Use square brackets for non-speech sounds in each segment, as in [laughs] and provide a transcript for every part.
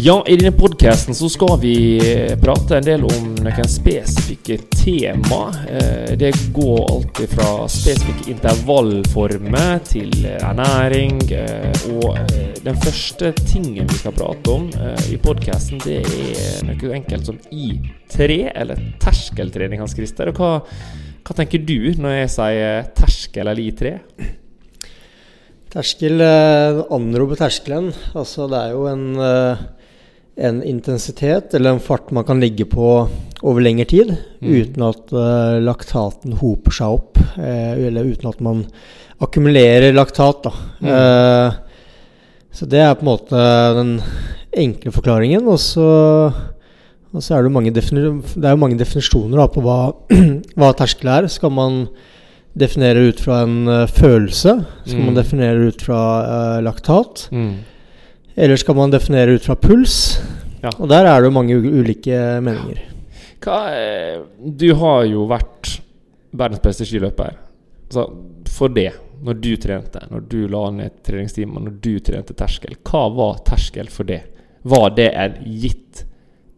Ja, i denne podcasten så skal vi eh, prate en del om noen spesifikke tema. Eh, Det går alltid fra spesifikke intervallformer til ernæring. eh, Og eh, den første tingen vi skal prate om i podcasten, det er noe enkelt som I3, eller terskeltrening, Hans Christer. Og hva, hva tenker du når jeg sier terskel eller I3? Terskel anroper terskelen. Altså det er jo en, en intensitet eller en fart man kan ligge på over lengre tid uten at uh, laktaten hoper seg opp. eh, eller uten at man akkumulerer laktat. Da. Eh, så det er på en måte den enkle forklaringen. Og så, og så er det, mange det er jo mange definisjoner da, på hva, [clears throat] hva terskel er. Skal man definere ut fra en uh, følelse? Skal man Mm. definere ut fra uh, laktat? Mm. Eller skal man definere ut fra puls? Ja. Og der er det jo mange ulike meninger. Hva, eh, du har jo vært verdens beste skiløper. Altså, for det, når du trente, når du la ned treningstimer, når du trente terskel, hva var terskel for det? Var det en gitt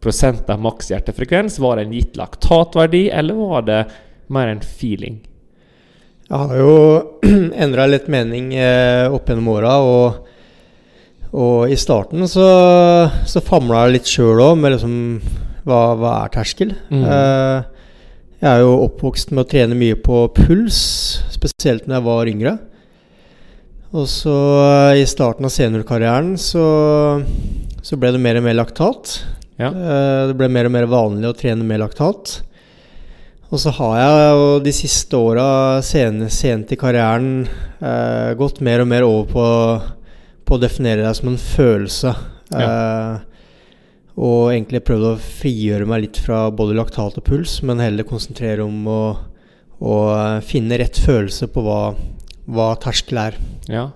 prosent av maks hjertefrekvens? Var det en gitt laktatverdi, eller var det mer en feeling? Jeg har jo [clears throat] endra litt mening eh, opp gjennom åra, og, og i starten så, så famla jeg litt sjøl òg med liksom hva, hva er terskel? Mm. Eh, jeg er jo oppvokst med å trene mye på puls, spesielt når jeg var yngre. Og så eh, i starten av seniorkarrieren så, så ble det mer og mer laktat. Ja. Eh, det ble mer og mer vanlig å trene med laktat. Og så har jeg jo de siste åra, sen, sent i karrieren, gått mer og mer over på, på å definere deg som en følelse. Eh, og egentlig prøvd å frigjøre meg litt fra både laktat og puls, men heller konsentrere om å, å finne rett følelse på hva, hva terskel er. Ja.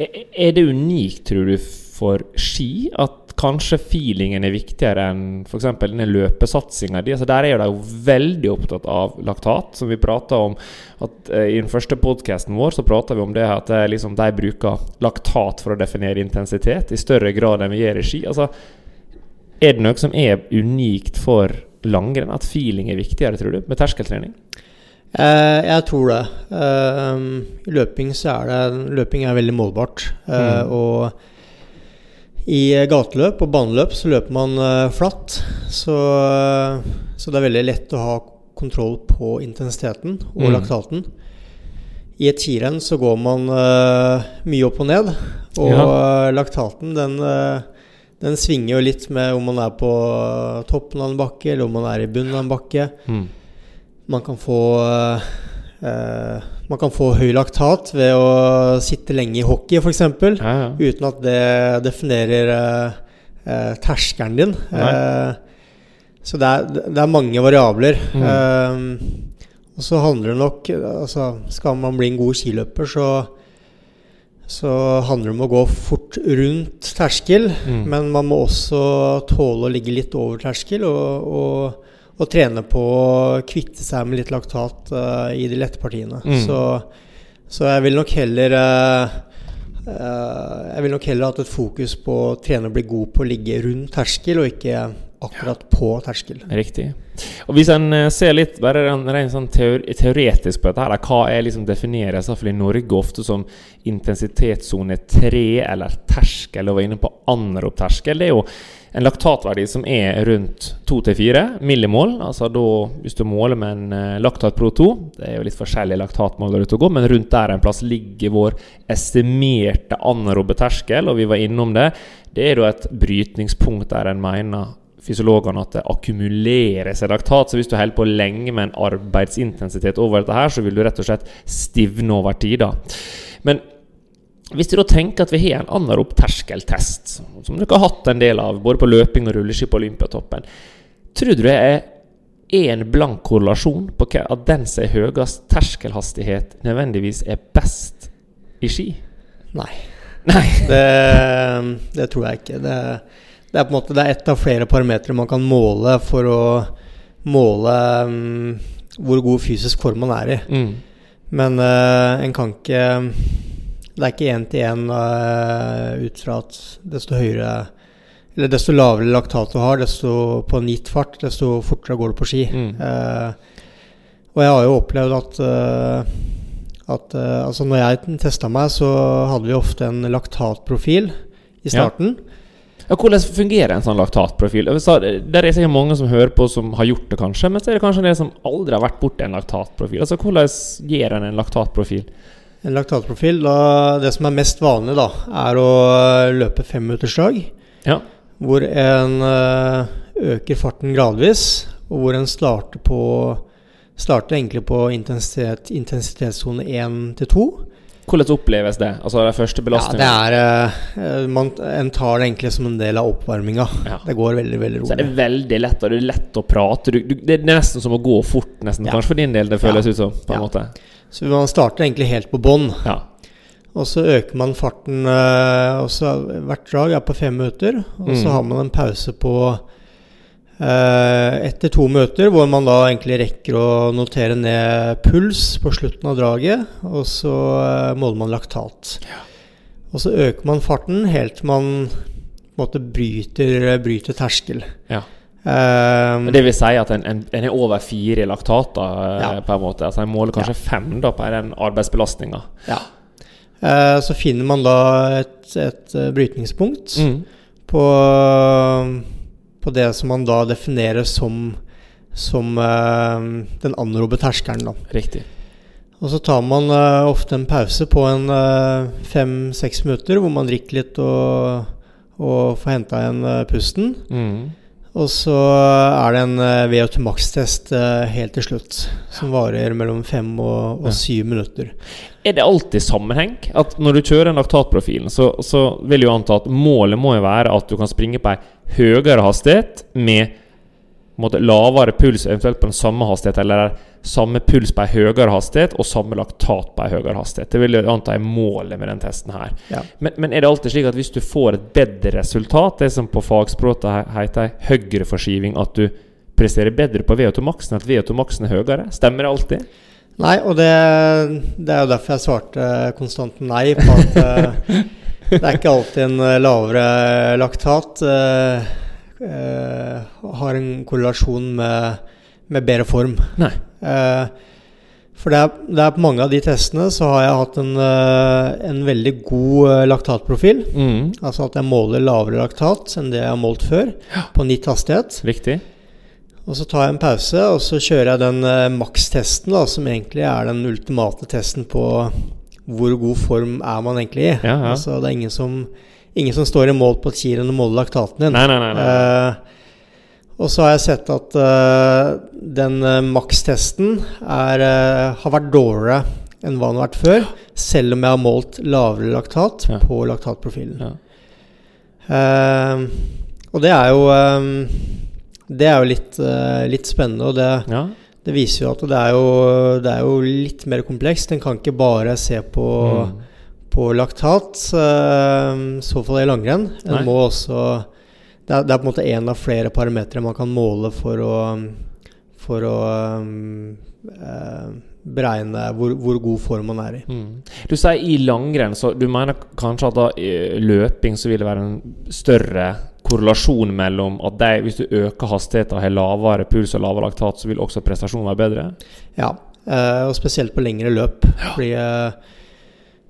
Er er det unikt, tror du, for ski at kanskje feelingen er viktigere enn f.eks. denne løpesatsinga di? Altså der er jo de jo veldig opptatt av laktat, som vi prata om. At eh, I den første podkasten vår så prata vi om det at det, liksom, de bruker laktat for å definere intensitet i større grad enn vi gjør i ski. Altså, er det noe som er unikt for langrenn? At feeling er viktigere, tror du, med terskeltrening? Eh, jeg tror det. Eh, løping så er det Løping er veldig målbart. Eh, Mm. Og i gateløp og baneløp så løper man eh, flatt. Så, så det er veldig lett å ha kontroll på intensiteten og Mm. laktaten. I et skirenn så går man eh, mye opp og ned, og Ja. eh, laktaten den, eh, den svinger jo litt med om man er på toppen av en bakke, eller om man er i bunnen av en bakke. Mm. Man kan få eh, Man kan få høy laktat ved å sitte lenge i hockey, f.eks. Ja, ja. Uten at det definerer eh, eh, terskelen din. Eh, Så det er, det er mange variabler. Um, og så handler det nok altså Skal man bli en god skiløper, så, så handler det om å gå fort rundt terskel. Mm. Men man må også tåle å ligge litt over terskel og, og, og trene på å kvitte seg med litt laktat uh, i de lette partiene. Mm. Så, så jeg vil nok heller uh, uh, Jeg vil nok heller hatt et fokus på å trene og bli god på å ligge rundt terskel, og ikke akkurat på terskel. Riktig. Og Hvis en ser litt bare ren- rent sånn teori teoretisk på dette, her, hva er liksom defineres i Norge ofte som intensitetssone 3 eller terskel, og var inne på anaerob terskel, det er jo en laktatverdi som er rundt 2-4 millimol. Altså da, hvis du måler med en eh, laktat pro 2, det er jo litt forskjellige laktatmåler ute og går, men rundt der en plass ligger vår estimerte anaerobe terskel, og vi var innom det. Det er da et brytningspunkt der en mener fysiologene at det akkumuleres et laktat. Så hvis du holder på lenge med en arbeidsintensitet over dette her, så vil du rett og slett stivne over tid. da. Men hvis du da tenker at vi har en anaerob terskeltest, som dere har hatt en del av, både på løping og rulleski på Olympiatoppen, tror du det er en blank korrelasjon på at den som er høyest terskelhastighet, nødvendigvis er best i ski? Nei. Nei. [laughs] Det, det tror jeg ikke. Det, det er på en måte Det er ett av flere parametere man kan måle for å måle um, hvor god fysisk form man er i. Mm. Men uh, en kan ikke Det er ikke én til én ut fra at desto høyere Eller desto lavere laktat du har, desto på en gitt fart, desto fortere går du på ski. Mm. Uh, og jeg har jo opplevd at uh, at uh, altså når jeg testa meg, så hadde vi ofte en laktatprofil i starten. Ja, hvordan fungerer en sånn laktatprofil? Så, Det er sikkert mange som hører på som har gjort det, kanskje. Men så er det kanskje en del som aldri har vært borti en laktatprofil. Altså, Hvordan gjør en en laktatprofil? En laktatprofil, da, Det som er mest vanlig, da, er å løpe femminutterslag. Ja. Hvor en eh, øker farten gradvis, og hvor en starter på Starter egentlig på intensitet, intensitetssone 1 til 2. Hvordan oppleves det? Altså de første Ja, det er eh, man, En tar det egentlig som en del av oppvarminga. Ja. Det går veldig, veldig rolig. Så er det veldig lett, og det er lett å prate. Du, du, det er nesten som å gå fort, nesten. Ja. Kanskje for din del, det føles Ja. ut som. på en måte. Så man starter egentlig helt på bånn. Ja. Og så øker man farten eh, og så Hvert drag er på fem minutter. Og så Mm. har man en pause på eh, etter to minutter, hvor man da egentlig rekker å notere ned puls på slutten av draget. Og så eh, måler man laktat. Og så øker man farten helt til man måte bryter, bryter terskel. ja. Men det vil si at en, en, en er over fire i laktater, eh, Ja. på en måte. Altså En måler kanskje fem da på den arbeidsbelastninga. ja. Uh, så finner man da et, et eh, brytningspunkt. Mm. på, på det som man da definerer som, som uh, den anaerobe terskelen. Da. Riktig. Og så tar man uh, ofte en pause på en fem-seks minutter, hvor man drikker litt og, og får henta igjen pusten. Mm. Og så er det en uh, VO2 max-test eh, helt til slutt, som varer mellom fem og, og syv minutter. Er det alltid sammenheng? At når du kjører en laktatprofilen, så, så vil jeg anta at målet må jo være at du kan springe på ei høyere hastighet med måte, lavere puls, eventuelt på den samme hastighet, eller samme puls på en høyere hastighet og samme laktat på en høyere hastighet. Det vil jeg anta er målet med den testen her. Ja. Men, men er det alltid slik at hvis du får et bedre resultat, det som på fagspråket he- heter høyreforskyving, at du presterer bedre på VO2-maksen, at VO2-maksen er høyere? Stemmer det alltid? Nei, og det, det er jo derfor jeg svarte konstant nei på at eh, [laughs] det er ikke alltid en eh, lavere laktat eh, eh, har en korrelasjon med, med bedre form. Nei. Eh, for det er, det er på mange av de testene så har jeg hatt en, eh, en veldig god laktatprofil. Mm. Altså at jeg måler lavere laktat enn det jeg har målt før, på nytt gitt hastighet. Viktig. Og så tar jeg en pause, og så kjører jeg den eh, makstesten, da, som egentlig er den ultimate testen på hvor god form er man egentlig i. Ja, ja. Altså, det er ingen som, ingen som står i mål på et og måler laktaten din. Nei, nei, nei. nei. Uh, og så har jeg sett at uh, den uh, makstesten er, uh, har vært dårligere enn hva den har vært før, selv om jeg har målt lavere laktat Ja. på laktatprofilen. Ja. Og det er jo det er jo litt, litt spennende, og det, Ja. det viser jo at det er jo, det er jo litt mer komplekst. En kan ikke bare se på, Mm. På laktat, eh, så fall i langrenn. En må også det er, det er på en måte én av flere parametere man kan måle for å, for å um, eh, beregne hvor, hvor god form man er i. Mm. Du sier i langrenn, så du mener kanskje at da i løping så vil det være en større korrelasjon mellom at de, hvis du øker hastigheten og har lavere puls og lavere laktat, så vil også prestasjonen være bedre? Ja, eh, og spesielt på lengre løp. Fordi eh, hvis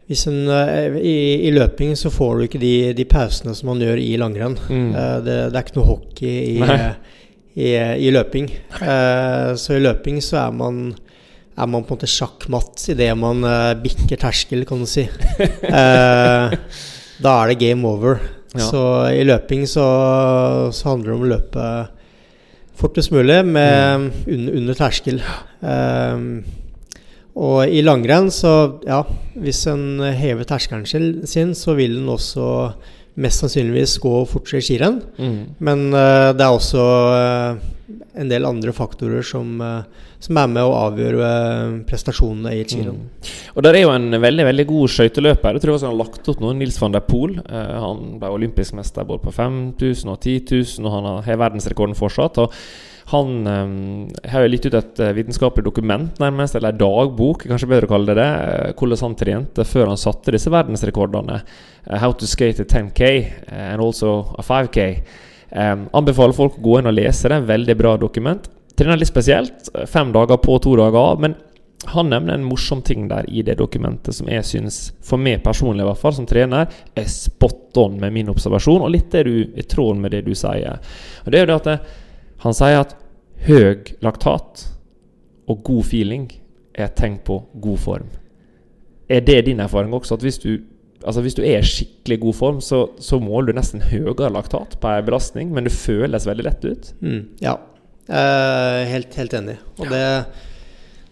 en, eh, i, I løping så får du ikke de, de pausene som man gjør i langrenn. Mm. Eh, det, det er ikke noe hockey i, i, i løping. Eh, så i løping så er man er man på en måte sjakkmatt idet man bikker terskel, kan du si. [laughs] Da er det game over. Ja. Så i løping så, så handler det om å løpe fortest mulig med under, under terskel. Eh, og i langrenn, så ja, hvis en hever terskelen sin- så vil den også mest sannsynligvis gå fortere i skirenn. Mm. Men uh, det er også uh, en del andre faktorer som, uh, som er med å avgjøre prestasjonene i et skirenn. Mm. Og der er jo en veldig veldig god skøyteløper. Jeg tror også han har lagt opp noe. Nils van der Poel. Han ble olympisk mester både på 5000 og 10 000, og han har- har verdensrekorden fortsatt. Og han eh, har jo litt ut et eh, vitenskapelig dokument, nærmest, eller dagbok, kanskje bedre å kalle det det, eh, hvordan han trente før han satte disse verdensrekordene. Eh, how to skate a 10K eh, and also a 5K. Eh, anbefaler folk å gå inn og lese det. Veldig bra dokument. Trener litt spesielt. Fem dager på, to dager av. Men han nevner en morsom ting der i det dokumentet som jeg syns, for meg personlig i hvert fall, som trener, er spot on med min observasjon, og litt er du i tråd med det du sier. Og det er jo det at han sier at høy laktat og god feeling er et tegn på god form. Er det din erfaring også? At hvis du, altså hvis du er i skikkelig god form, så, så måler du nesten høyere laktat på en belastning, men det føles veldig lett ut? Mm, ja, eh, helt, helt enig. Og det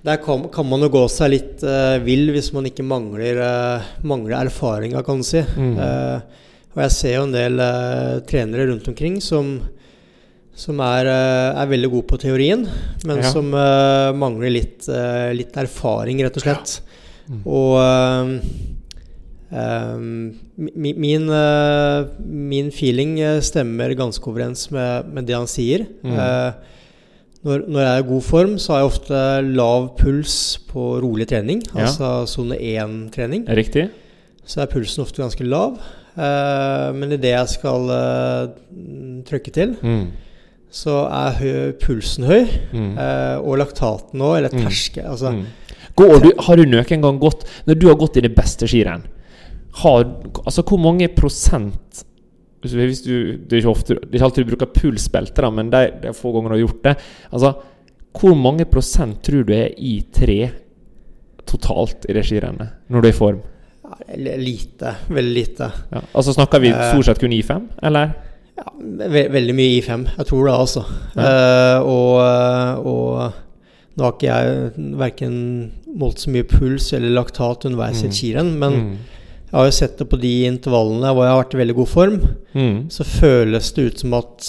der kan, kan man jo gå seg litt eh, vill hvis man ikke mangler, uh, mangler erfaringa, kan du si. Mm. Eh, og jeg ser jo en del eh, trenere rundt omkring som, som er, eh, er veldig god på teorien, men Ja. som uh, mangler litt, uh, litt erfaring, rett og slett. Mm. Og uh, mi- min, min feeling stemmer ganske overens med, med det han sier. Mm. Når, når jeg er i god form, så har jeg ofte lav puls på rolig trening, Ja. altså sone 1-trening. Er riktig? Så er pulsen ofte ganske lav. Men idet jeg skal trykke til, Mm. Så er hø pulsen høy. Mm. eh, og laktaten òg, eller Mm. terske. Altså, Mm. Går du, har du noen gang gått Når du har gått i det beste skirenn Altså hvor mange prosent hvis du, det, er ikke ofte, det er ikke alltid du bruker pulsbelte, men de, de få ganger du har gjort det Altså, Hvor mange prosent tror du er i tre totalt i det skirennet når du er i form? lite. Veldig lite. Ja. Altså Snakker vi Eh. stort sett kun i fem, eller? Ja, ve veldig mye I5. Jeg tror det, altså. Ja. Eh, og, og nå har ikke jeg verken målt så mye puls eller laktat underveis i et Mm. skirenn, men mm. jeg har jo sett det på de intervallene hvor jeg har vært i veldig god form. Mm. Så føles det ut som at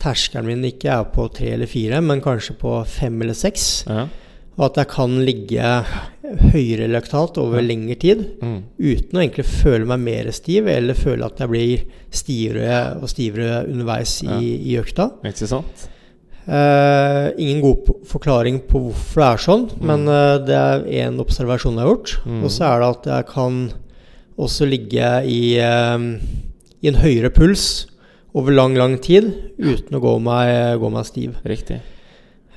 terskelen min ikke er på tre eller fire, men kanskje på fem eller seks. Ja. Og at jeg kan ligge høyere laktat over lengre tid Mm. uten å egentlig føle meg mer stiv, eller føle at jeg blir stivere og stivere underveis i, Ja. i økta. Ikke sant? Eh, ingen god forklaring på hvorfor det er sånn, Mm. men eh, det er én observasjon jeg har gjort. Mm. Og så er det at jeg kan også ligge i, eh, i en høyere puls over lang, lang tid uten å gå meg, gå meg stiv. Riktig.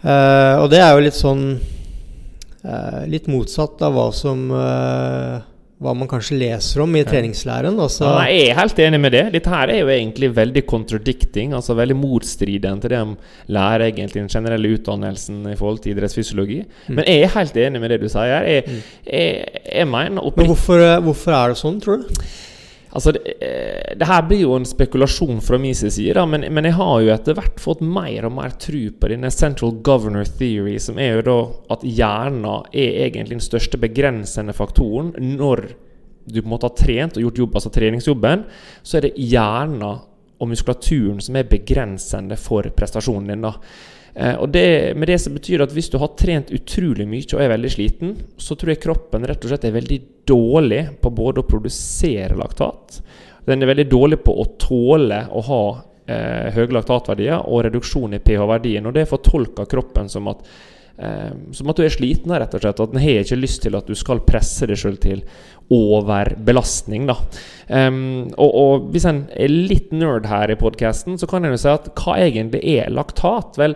Eh, og det er jo litt sånn Litt motsatt av hva som eh, Hva man kanskje leser om i treningslæren. Altså, Ja, jeg er helt enig med det. Dette her er jo egentlig veldig contradicting, altså veldig motstridende til det de lærer egentlig den generelle utdannelsen i forhold til idrettsfysiologi. Mm. Men jeg er helt enig med det du sier. Jeg, jeg, jeg mener men hvorfor, eh, hvorfor er det sånn, tror du? Altså, det, eh, det her blir jo en spekulasjon fra min side, da, men, men jeg har jo etter hvert fått mer og mer tro på denne central governor theory, som er jo da at hjernen er egentlig den største begrensende faktoren når du på en måte har trent og gjort jobb, altså treningsjobben, så er det hjernen og muskulaturen som er begrensende for prestasjonen din. da. Eh, og det, med det så betyr at Hvis du har trent utrolig mye og er veldig sliten, så tror jeg kroppen rett og slett er veldig dårlig på både å produsere laktat Den er veldig dårlig på å tåle å ha eh, høye laktatverdier og reduksjon i pH-verdien. Og det fortolker kroppen som at eh, som at du er sliten, rett og slett. At den har ikke lyst til at du skal presse deg sjøl til overbelastning. da. Um, og, og, hvis en er litt nerd her i podkasten, så kan en jo si at hva egentlig er laktat? Vel,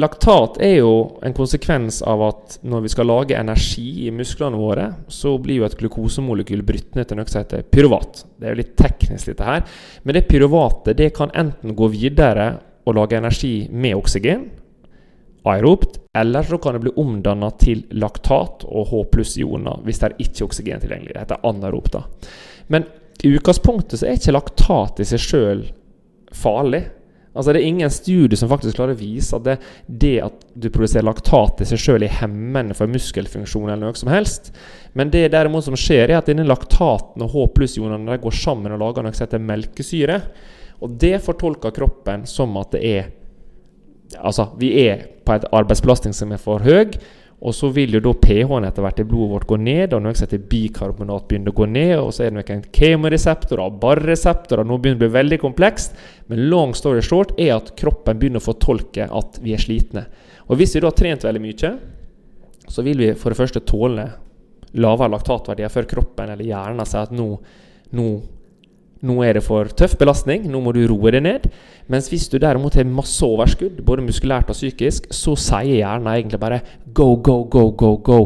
Laktat er jo en konsekvens av at når vi skal lage energi i musklene våre, så blir jo et glukosemolekyl brutt ned til noe som heter pyruvat. Det er jo litt teknisk, dette her. Men det pyruvatet det kan enten gå videre og lage energi med oksygen, aeropt, eller så kan det bli omdanna til laktat og H pluss-ioner hvis det er ikke oksygen tilgjengelig. Det heter anaeropt. Men i utgangspunktet så er ikke laktat i seg sjøl farlig. Altså Det er ingen studie som faktisk klarer å vise at det, det at du produserer laktat i seg sjøl er hemmende for muskelfunksjon eller noe som helst. Men det derimot som skjer, er at denne laktaten og H pluss-ionene går sammen og lager noe som heter melkesyre. Og det fortolker kroppen som at det er Altså, vi er på et arbeidsbelastning som er for høy. Og så vil jo da pH-en etter hvert i blodet vårt gå ned, og noe som heter bikarbonat begynner å gå ned. Og så er det noen kemoreseptorer, barreseptorer Nå begynner det å bli veldig komplekst. Men long story short er at kroppen begynner å fortolke at vi er slitne. Og hvis vi da har trent veldig mye, så vil vi for det første tåle lavere laktatverdier før kroppen eller hjernen sier at nå, nå nå er det for tøff belastning, nå må du roe deg ned. Mens hvis du derimot har masse overskudd, både muskulært og psykisk, så sier hjernen egentlig bare go, go, go, go, go.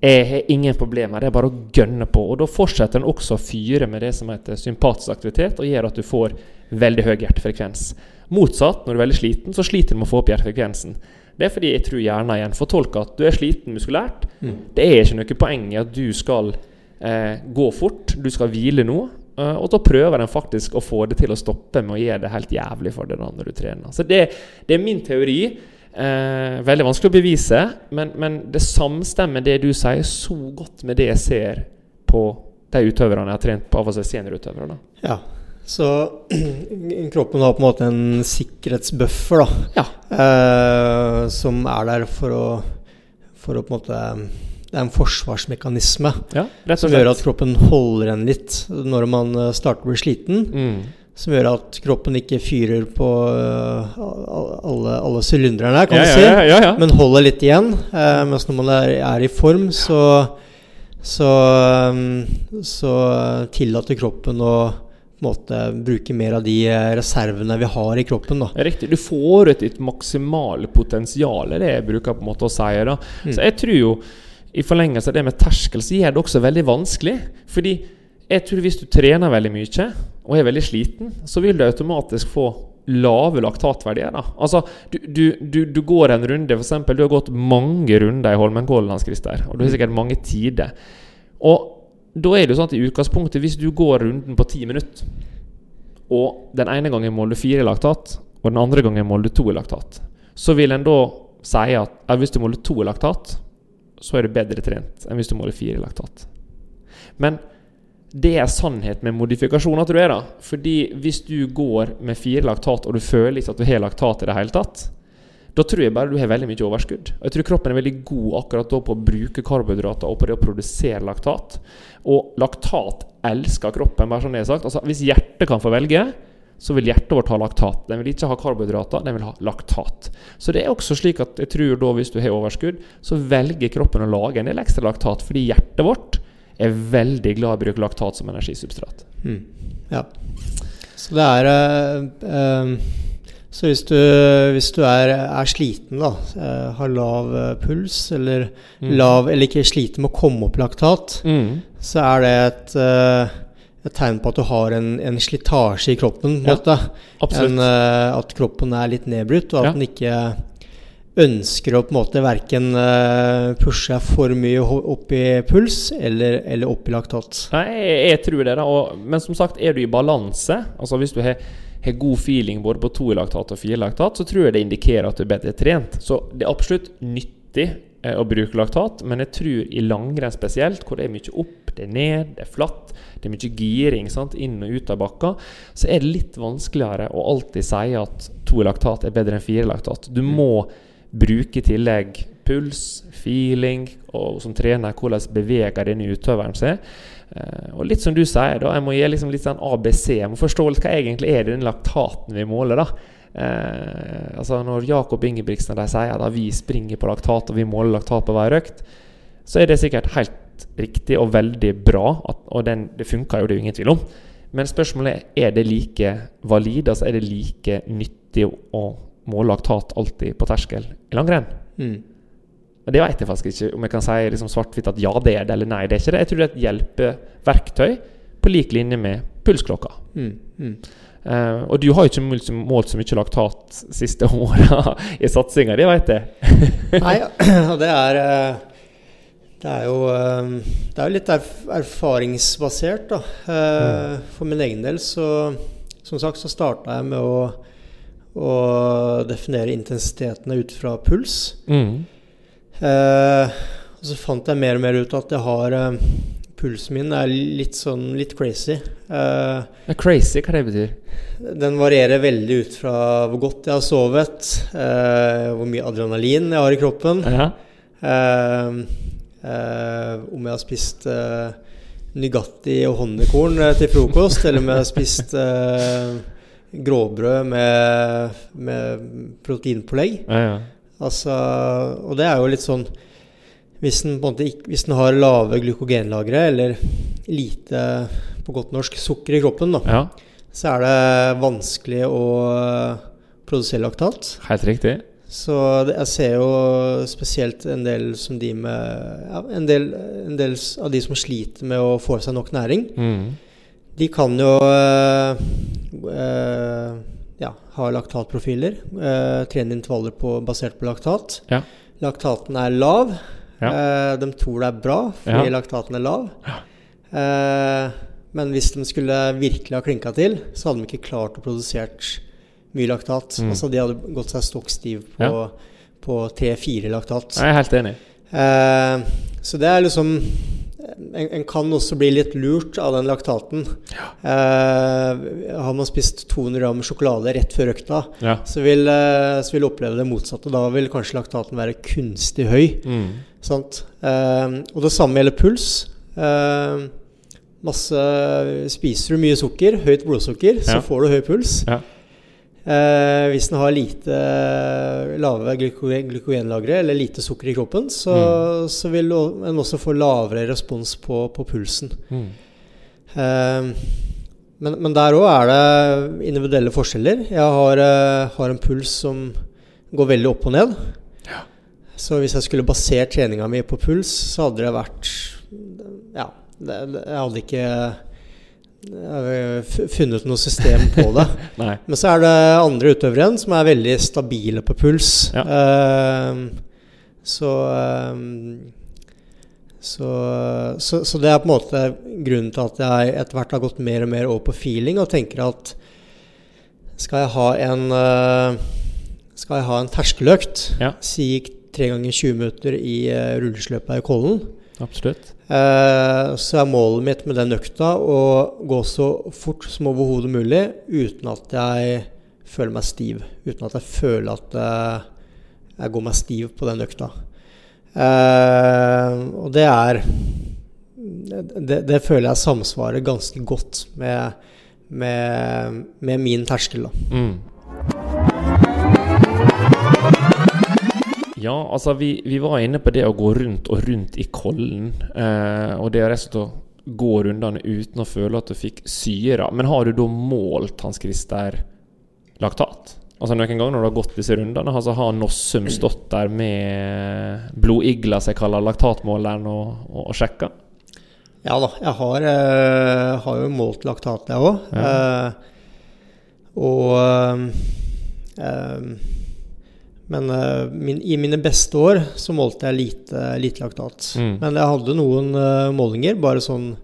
Jeg har ingen problemer, det er bare å gønne på. Og da fortsetter den også å fyre med det som heter sympatisk aktivitet, og gjør at du får veldig høy hjertefrekvens. Motsatt, når du er veldig sliten, så sliter du med å få opp hjertefrekvensen. Det er fordi jeg tror hjernen igjen fortolker at du er sliten muskulært. Mm. Det er ikke noe poeng i at du skal eh, gå fort, du skal hvile nå. Uh, og da prøver den faktisk å få det til å stoppe med å gjøre det helt jævlig for deg når du trener. Så det, det er min teori. Uh, veldig vanskelig å bevise, men, men, det samstemmer det du sier, så godt med det jeg ser på de utøverne jeg har trent på av og til seniorutøvere. Ja, så [clears throat] kroppen har på en måte en sikkerhetsbuffer, da. Ja. eh, som er der for å, for å på en måte det er en forsvarsmekanisme ja, som gjør at kroppen holder igjen litt når man eh, starter å bli sliten. Mm. Som gjør at kroppen ikke fyrer på uh, alle, alle sylinderne, kan ja, du si, ja, men holder litt igjen. Eh, mens når man er, er i form, så, så, um, så tillater kroppen å måte, bruke mer av de reservene vi har i kroppen. Da. Riktig. Du får ut ditt maksimale potensial, det jeg bruker på en måte å si. Da. Mm. Så jeg tror jo i forlengelse av det med terskel, så gjør det også veldig vanskelig. Fordi jeg tror hvis du trener veldig mye og er veldig sliten, så vil du automatisk få lave laktatverdier. da. Altså, du, du, du, du går en runde, f.eks. Du har gått mange runder i Holmenkollen, Hans Christer, og du har sikkert mange tider. Og da er det jo sånn at i utgangspunktet, hvis du går runden på ti minutter, og den ene gangen måler du fire laktat, og den andre gangen måler du to laktat, så vil en da si at ja, hvis du måler to laktat, så er du bedre trent enn hvis du måler fire laktat. Men det er sannhet med modifikasjoner, tror jeg. da. Fordi hvis du går med fire laktat, og du føler ikke at du har laktat i det hele tatt, da tror jeg bare du har veldig mye overskudd. Jeg tror kroppen er veldig god akkurat da på å bruke karbohydrater og på det å produsere laktat. Og laktat elsker kroppen, bare som det er sagt. Altså, hvis hjertet kan få velge, så vil hjertet vårt ha laktat. Den vil ikke ha karbohydrater, den vil ha laktat. Så det er også slik at jeg tror da hvis du har overskudd, så velger kroppen å lage en del ekstra laktat, fordi hjertet vårt er veldig glad i å bruke laktat som energisubstrat. Mm. Ja. Så det er uh, Så hvis du, hvis du er, er, sliten, da, uh, har lav uh, puls, eller, mm. lav, eller ikke sliter med å komme opp laktat, mm. så er det et et tegn på at du har en, en slitasje i kroppen. Ja, en, uh, at kroppen er litt nedbrutt, og at ja. den ikke ønsker å på en måte verken pushe pushe for mye opp i puls eller, eller opp i laktat. Nei, jeg, jeg tror det, da. Og, men som sagt, er du i balanse, altså hvis du har har god feeling både på to laktat og fire laktat, så tror jeg det indikerer at du er bedre trent. Så det er absolutt nyttig eh, å bruke laktat, men jeg tror i langrenn spesielt, hvor det er mye opp det er ned, det er flatt, det er mye giring sant? inn og ut av bakka, så er det litt vanskeligere å alltid si at to laktat er bedre enn fire laktat. Du må bruke i tillegg puls, feeling, og som trener hvordan beveger denne utøveren seg. Uh, og litt som du sier, da, jeg må gi liksom litt sånn ABC. Jeg må forstå litt hva egentlig er den laktaten vi måler. da. Uh, altså Når Jakob Ingebrigtsen de sier at vi springer på laktat og vi måler laktat på hver økt, så er det sikkert helt riktig og veldig bra, at, og den, det funker jo, det er jo ingen tvil om. Men spørsmålet er er det like valid, altså er det like nyttig å måle laktat alltid på terskel i langrenn? Mm. Og Det vet jeg faktisk ikke om jeg kan si liksom svart-hvitt at ja, det er det, eller nei, det er ikke det. Jeg tror det er et hjelpeverktøy på lik linje med pulsklokka. Mm. Mm. Uh, og du har jo ikke målt, så mye laktat siste [laughs] åra i satsinga, det vet jeg. [laughs] nei, [laughs] og det er uh det er jo, eh, det er jo litt erfaringsbasert, da. Mm. For min egen del så Som sagt så starta jeg med å, å, definere intensitetene ut fra puls. Mm. Eh, og så fant jeg mer og mer ut at jeg har eh, Pulsen min er litt sånn litt crazy. Eh, crazy, hva det betyr? Den varierer veldig ut fra hvor godt jeg har sovet, eh, hvor mye adrenalin jeg har i kroppen. Ja. Eh, Uh, om jeg har spist Nugatti og honningkorn til frokost, eller om jeg har spist gråbrød med, med proteinpålegg. Ja, ja. Altså, og det er jo litt sånn Hvis den, ikke, hvis den har lave glykogenlagre, eller lite, på godt norsk, sukker i kroppen, da, ja. så er det vanskelig å produsere laktat. Helt riktig. Så det, jeg ser jo spesielt en del som de med ja, en, del, en, del, av de som sliter med å få seg nok næring. Mm. De kan jo øh, ja, har laktatprofiler. trener trene intervaller på, basert på laktat. Ja. Laktaten er lav. Ja. de tror det er bra fordi laktaten er lav. men hvis de skulle virkelig ha klinka til, så hadde de ikke klart å produsere mye laktat. Mm. Altså de hadde gått seg stokk stiv på, på T4 laktat. Jeg er helt enig. Eh, så det er liksom en, en, kan også bli litt lurt av den laktaten. Ja. Eh, har man spist 200 gram sjokolade rett før økta, ja. så, vil, eh, så vil oppleve det motsatte. Da vil kanskje laktaten være kunstig høy. Mm. Eh, og det samme gjelder puls. Eh, masse, spiser du mye sukker, høyt blodsukker, ja. så får du høy puls. Eh, hvis den har lite eh, lave glykogenlagre eller lite sukker i kroppen, så, mm. så vil en også få lavere respons på, på pulsen. Mm. Eh, men, men, der òg er det individuelle forskjeller. Jeg har, eh, har, en puls som går veldig opp og ned. Ja. Så hvis jeg skulle basert treninga mi på puls, så hadde det vært Ja, det, jeg hadde ikke funnet noe system på det. [laughs] Men så er det andre utøvere igjen som er veldig stabile på puls. Ja. Uh, så, uh, så, så, så, det er på en måte grunnen til at jeg etter hvert har gått mer og mer over på feeling og tenker at skal jeg ha en uh, Skal jeg ha en terskeløkt, ja. si tre ganger 20 minutter i uh, rullesløypa i Kollen, Absolutt. Eh, så er målet mitt med den økta å gå så fort som overhodet mulig uten at jeg føler meg stiv. Uten at jeg føler at eh, jeg går meg stiv på den økta. Eh, og det er det, det, føler jeg samsvarer ganske godt med, med, med min terskel. da. Mm. Ja, altså vi, vi, var inne på det å gå rundt og rundt i Kollen. Eh, og det er rett og slett å gå rundene uten å føle at du fikk syre. Men har du da målt Hans Christer laktat? Altså Noen ganger når du har gått disse rundene, altså har Nossum stått der med blodigla, som jeg kaller laktatmåleren, og, og, og sjekka? Ja da, jeg har, øh, har jo målt laktat, jeg òg. Ja. Uh, og uh, men uh, min, i mine beste år så målte jeg lite, lite laktat. Mm. Men jeg hadde noen uh, målinger, bare sånn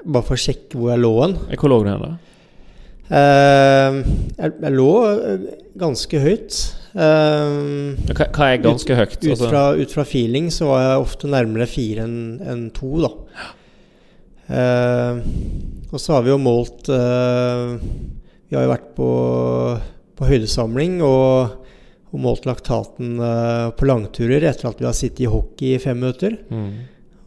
Bare for å sjekke hvor jeg lå hen. Hvor lå du hen, da? Uh, jeg, jeg, lå ganske høyt. Hva Hva, er ganske høyt? Ut ut, fra, ut fra feeling så var jeg ofte nærmere fire enn en to, da. Eh, og så har vi jo målt eh, Vi har jo vært på, på høydesamling og, og målt laktaten eh, på langturer etter at vi har sittet i hockey i fem minutter. mm.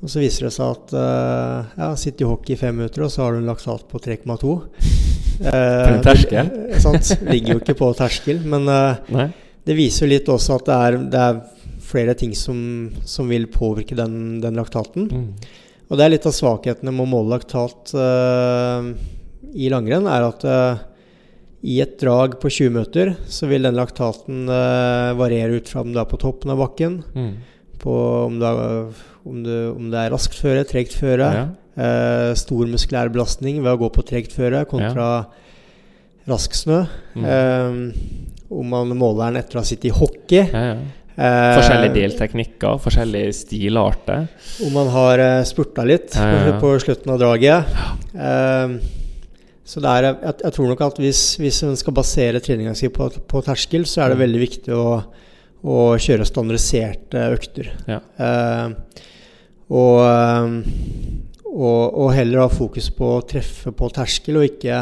Og så viser det seg at uh, ja, sitter i hockey i fem minutter, og så har du en laktat på 3,2. Uh, [laughs] en terskel. [laughs] det- Sant? Ligger jo ikke på terskel, men uh, det viser jo litt også at det er, det er flere ting som, som vil påvirke den, den laktaten. Mm. Og det er litt av svakhetene med å måle laktat uh, i langrenn, er at eh, i et drag på 20 minutter så vil den laktaten eh, variere ut fra om du er på toppen av bakken, Mm. på om, du er, om, du, om det er raskt føre, tregt føre, Ja. eh, stor muskulær belastning ved å gå på tregt føre kontra rask snø. Mm. Eh, om man måler den etter å ha sittet i hockey. Ja, ja. eh, Forskjellige delteknikker, forskjellige stilarter. Om man har uh, spurta litt Ja, ja, ja. på slutten av draget. Eh, så det er, jeg, jeg tror nok at hvis, hvis en skal basere treninga si på, på terskel, så er det veldig viktig å, å kjøre standardiserte økter. Ja. Eh, og, eh, og, og heller ha fokus på å treffe på terskel, og ikke,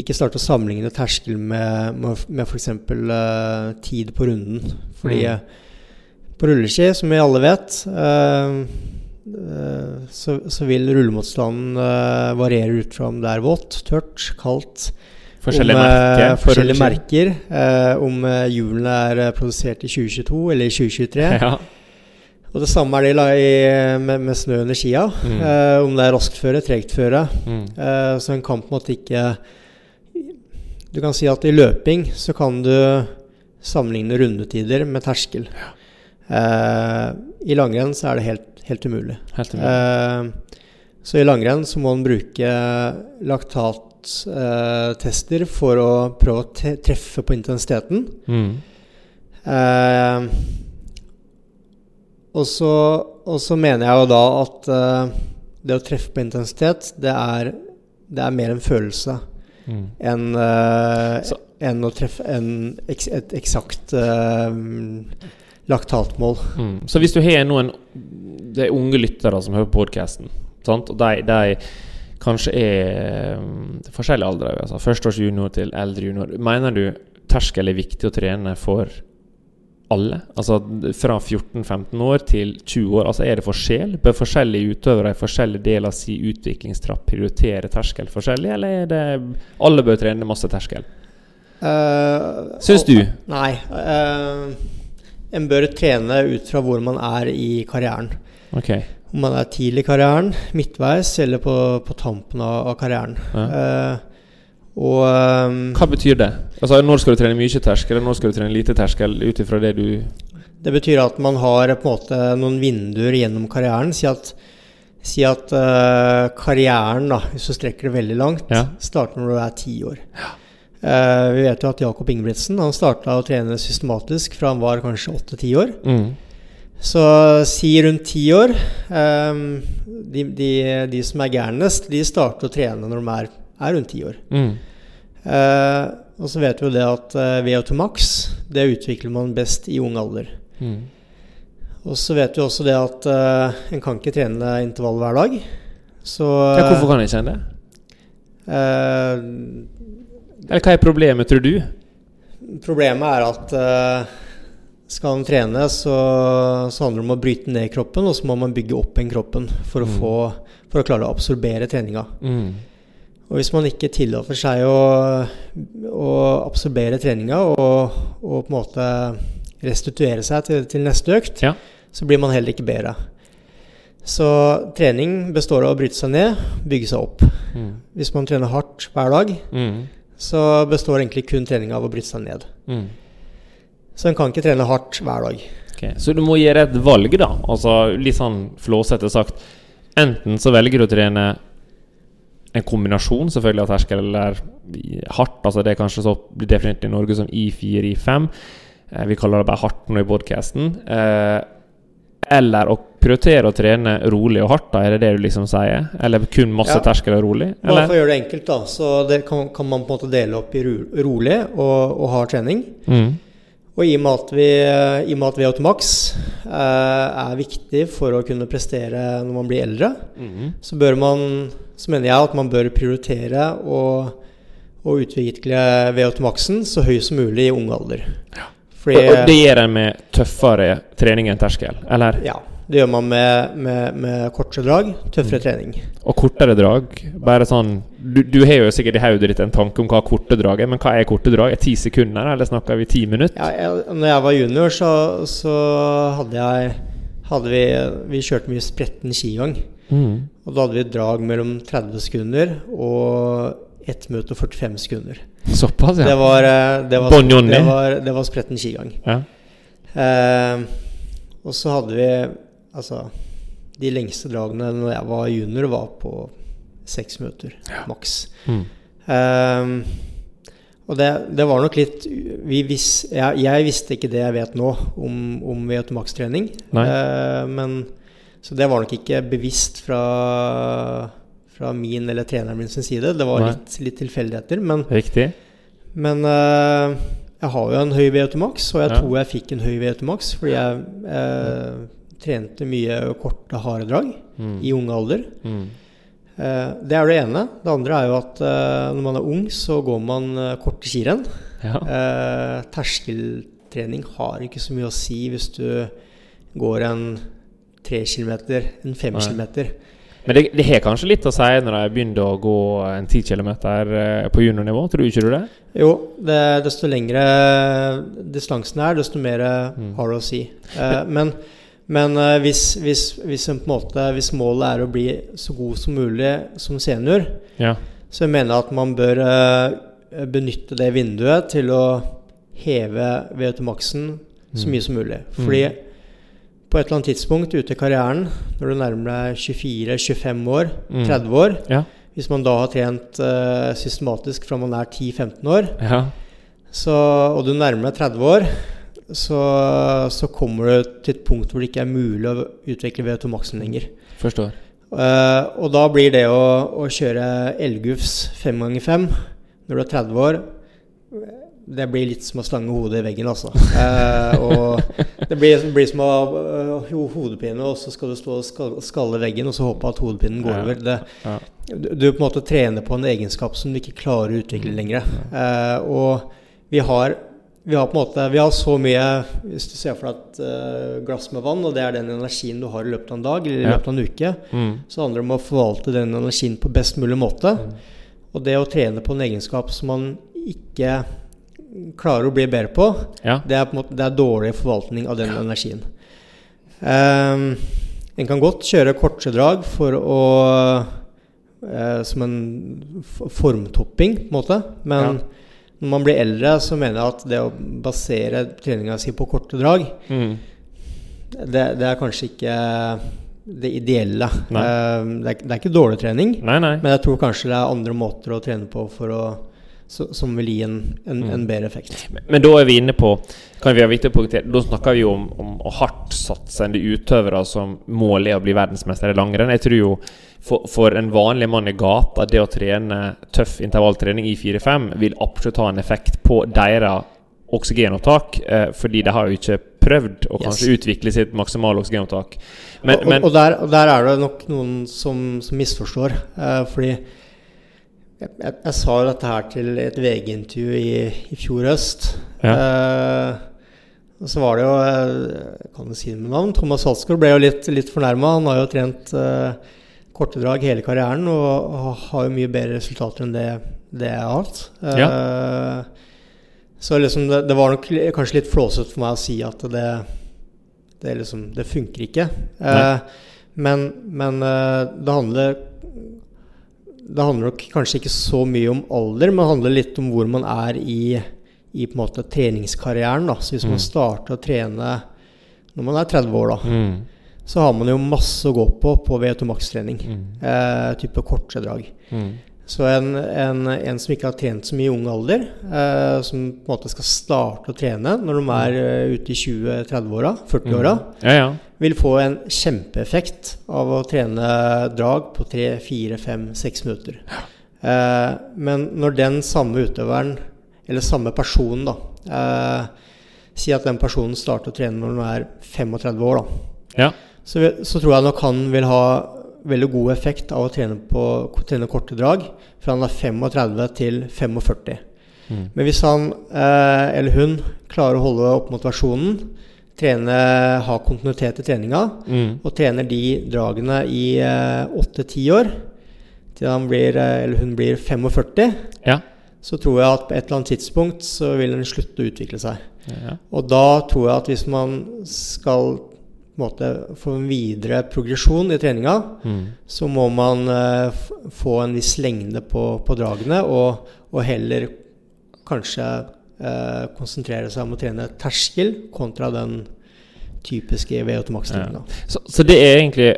ikke starte å sammenligne terskel med, med, med f.eks. Eh, tid på runden. Fordi Mm. på rulleski, som vi alle vet, eh, så, så vil rullemotstanden eh, variere ut fra om det er vått, tørt, kaldt. Forskjellige om, eh, merker. forskjellige merker. eh, om eh, hjulene er eh, produsert i 2022 eller i 2023. [laughs] Ja. Og det samme er det i med, med snø under skia. Mm. Eh, om det er raskt føre, tregt føre. Mm. Eh, så en kamp måtte ikke Du kan si at i løping så kan du sammenligne rundetider med terskel. Eh, I langrenn så er det helt, helt umulig. Helt umulig. Eh, så i langrenn så må en bruke laktattester for å prøve å treffe på intensiteten. Mm. Eh, og, så, og så mener jeg jo da at det å treffe på intensitet, det er, det er mer en følelse Mm. enn enn å treffe en, et eksakt laktatmål. Mm. Så hvis du har noen Det er unge lyttere som hører podkasten, og de, de kanskje er um, forskjellige aldre, altså førsteårs junior til eldre junior, mener du terskel er viktig å trene for alle? Altså fra 14-15 år til 20 år. Altså Er det forskjell? Bør forskjellige utøvere i forskjellige deler av sin utviklingstrapp prioritere terskel forskjellig, eller er det alle bør trene masse terskel? Uh, Syns du? Nei. eh, en bør trene ut fra hvor man er i karrieren. Okay. Om man er tidlig i karrieren, midtveis eller på, på tampen av, av karrieren. Ja. Uh, og um, Hva betyr det? Altså Når skal du trene mye terskel, eller når skal du trene lite terskel, ut ifra det du det betyr at man har på en måte noen vinduer gjennom karrieren. Si at, si at uh, karrieren, da, hvis du strekker det veldig langt, Ja. starter når du er ti år. Eh, vi vet jo at Jakob Ingebrigtsen han starta å trene systematisk fra han var kanskje åtte-ti år. mm. Så si rundt ti år. ehm, de, de, de som er gærnest, de starter å trene når de er, er rundt ti år. Mm. Eh, og så vet vi jo det at uh, VO2 max det utvikler man best i ung alder. Mm. Og så vet vi også det at eh, en kan ikke trene intervall hver dag. Så Ja, hvorfor kan jeg ikke det? eh, Eller hva er problemet, tror du? Problemet er at uh, skal en trene, så, så handler det om å bryte ned kroppen, og så må man bygge opp igjen kroppen for å, Mm. få, for å klare å absorbere treninga. Mm. Og hvis man ikke tillater seg å, å absorbere treninga og, og på en måte restituere seg til, til neste økt, Ja. så blir man heller ikke bedre. Så trening består av å bryte seg ned, bygge seg opp. Mm. Hvis man trener hardt hver dag, Mm. Så består egentlig kun treninga av å bryte seg ned. Mm. Så en kan ikke trene hardt hver dag. Ok, Så du må gjøre et valg, da. Altså Litt sånn flåsete sagt. Enten så velger du å trene en kombinasjon selvfølgelig av terskel eller hardt. Altså Det er kanskje så definert i Norge som I4, I5. Eh, vi kaller det bare hardt nå i podkasten. Eh, eller å prioritere å trene rolig og hardt, da, er det det du liksom sier? Eller kun masse Ja. terskler og rolig? Bare for å gjøre det enkelt, da. Så det kan, kan man på en måte dele opp i rolig og, og hard trening. Mm. Og i og med at, vi, i og med at VO2 Max eh, er viktig for å kunne prestere når man blir eldre, så bør man Så mener jeg at man bør prioritere å, å utvikle VO2 Maxen så høy som mulig i ung alder. Fordi, Og, og det gjør en med tøffere trening enn terskel, eller? Ja. Det gjør man med, med, med kortere drag, tøffere trening. Og kortere drag? Bare sånn Du, du har jo sikkert i hodet ditt en tanke om hva korte drag er, men hva er korte drag? Er ti sekunder, eller snakker vi ti minutter? Ja, jeg, når jeg var junior, så, så hadde jeg hadde vi, vi kjørte mye spretten skigang. Mm. Og da hadde vi et drag mellom 30 sekunder og 1 minutt og 45 sekunder. Såpass, ja. Det var, eh, det var, det var, det var spretten skigang. ja. Eh, og så hadde vi Altså, de lengste dragene når jeg var junior, var på seks minutter maks. Mm. Eh, og det, det var nok litt vi vis, jeg, jeg visste ikke det jeg vet nå om, om VO2 Max-trening. Eh, men, så det var nok ikke bevisst fra, fra min eller treneren min sin side. Det var litt, litt tilfeldigheter. Men, Riktig. men uh, jeg har jo en høy VO2 Max, og jeg Ja. tror jeg fikk en høy VO2 Max fordi jeg uh, trente mye korte, harde drag i ung alder. Mm. Uh, det er det ene. Det andre er jo at når man er ung, så går man korte skirenn. Ja. Terskeltrening har ikke så mye å si hvis du går en tre kilometer, en fem Nei. kilometer. Men det, det har kanskje litt å si når de begynner å gå en 10 km på juniornivå, tror du ikke du det? Jo, det, desto lengre distansen er, desto mer Mm. har det å si. Eh, men men eh, hvis, hvis, hvis, måte, hvis målet er å bli så god som mulig som senior, Ja. Så jeg mener at man bør eh, benytte det vinduet til å heve VO2 Maxen så Mm. mye som mulig. Fordi på et eller annet tidspunkt ute i karrieren, når du nærmer deg 24-25 år, Mm. 30 år Ja. Hvis man da har trent uh, systematisk fra man er 10-15 år, ja. så, og du nærmer deg 30 år, så, så kommer du til et punkt hvor det ikke er mulig å utvikle VO2-maksen lenger. Forstår. Uh, og da blir det å, å kjøre elgufs 5x5 når du er 30 år Det blir litt som å slange hodet i veggen, altså. Eh, og det blir, blir som å ha eh, hodepine, og så skal du stå og skalle veggen og så håpe at hodepinen går over. Det, du, på en måte trener på en egenskap som du ikke klarer å utvikle lenger. Eh, og vi har, vi har på en måte Vi har så mye Hvis du ser for deg et eh, glass med vann, og det er den energien du har i løpet av en dag eller i løpet av en uke, Mm. så handler det om å forvalte den energien på best mulig måte. Mm. Og det å trene på en egenskap som man ikke klarer å bli bedre på, Ja. det er, på en måte, det er dårlig forvaltning av den energien. Um, en kan godt kjøre kortsedrag for å uh, Som en formtopping, på en måte. Men Ja. når man blir eldre, så mener jeg at det å basere treninga si på korte drag, Mm. det, det er kanskje ikke det ideelle. Ehm, det, er, det er ikke dårlig trening, Nei, nei. men jeg tror kanskje det er andre måter å trene på for å, så, som vil gi en, en, Mm. en bedre effekt. Men- Men da er vi inne på kan vi ha viktig å Da snakker vi jo om, om hardtsatsende utøvere som mål er å bli verdensmester i langrenn. Jeg tror jo for, for en vanlig mann i gata, det å trene tøff intervalltrening i 4-5 vil absolutt ha en effekt på deres oksygenopptak, eh, fordi de har jo ikke prøvd å Yes. kanskje utvikle sitt maksimale oksygenopptak. Men, og, men og, der, og der er det nok noen som, som misforstår. eh, fordi jeg, jeg, jeg sa jo dette her til et VG-intervju i, i fjor høst. Eh, og så var det jo eh, Jeg kan jo si det med navn. Thomas Halsgaard ble jo litt, litt fornærma. Han har jo trent eh, kortedrag hele karrieren og har jo mye bedre resultater enn det, det jeg har hatt. Eh, Så liksom det, det var nok kanskje litt flåsete for meg å si at det, det, liksom, det funker ikke. Eh, men men eh, det handler Det handler nok kanskje ikke så mye om alder, men det handler litt om hvor man er i, i på en måte treningskarrieren. Da. Så hvis man starter å trene når man er 30 år, da, mm, så har man jo masse å gå på på VO2 Max-trening. Eh, type kortdrag. mm, Så en, en, en som ikke har trent så mye i ung alder, eh, som på en måte skal starte å trene når de er uh, ute i 20-30-åra, 40-åra, Ja, ja. vil få en kjempeeffekt av å trene drag på 3-4-5-6 minutter. Eh, men når den samme utøveren, eller samme personen, da, eh, Si at den personen starter å trene når han er 35 år, da. Ja. Så, så tror jeg nok han vil ha veldig god effekt av å trene, på, trene korte drag fra han er 35 til 45. Men hvis han eh, eller hun klarer å holde opp motivasjonen, trene, ha kontinuitet i treninga, Mm. og trener de dragene i åtte-ti år, til han blir, eh, eller hun blir 45, Ja. så tror jeg at på et eller annet tidspunkt så vil den slutte å utvikle seg. ja. Og da tror jeg at hvis man skal måte, få en videre progresjon i treninga, Mm. så må man uh, få en viss lengde på, på dragene, og, og heller kanskje uh, konsentrere seg om å trene terskel kontra den typiske VO2 max-treninga. Så, så det er egentlig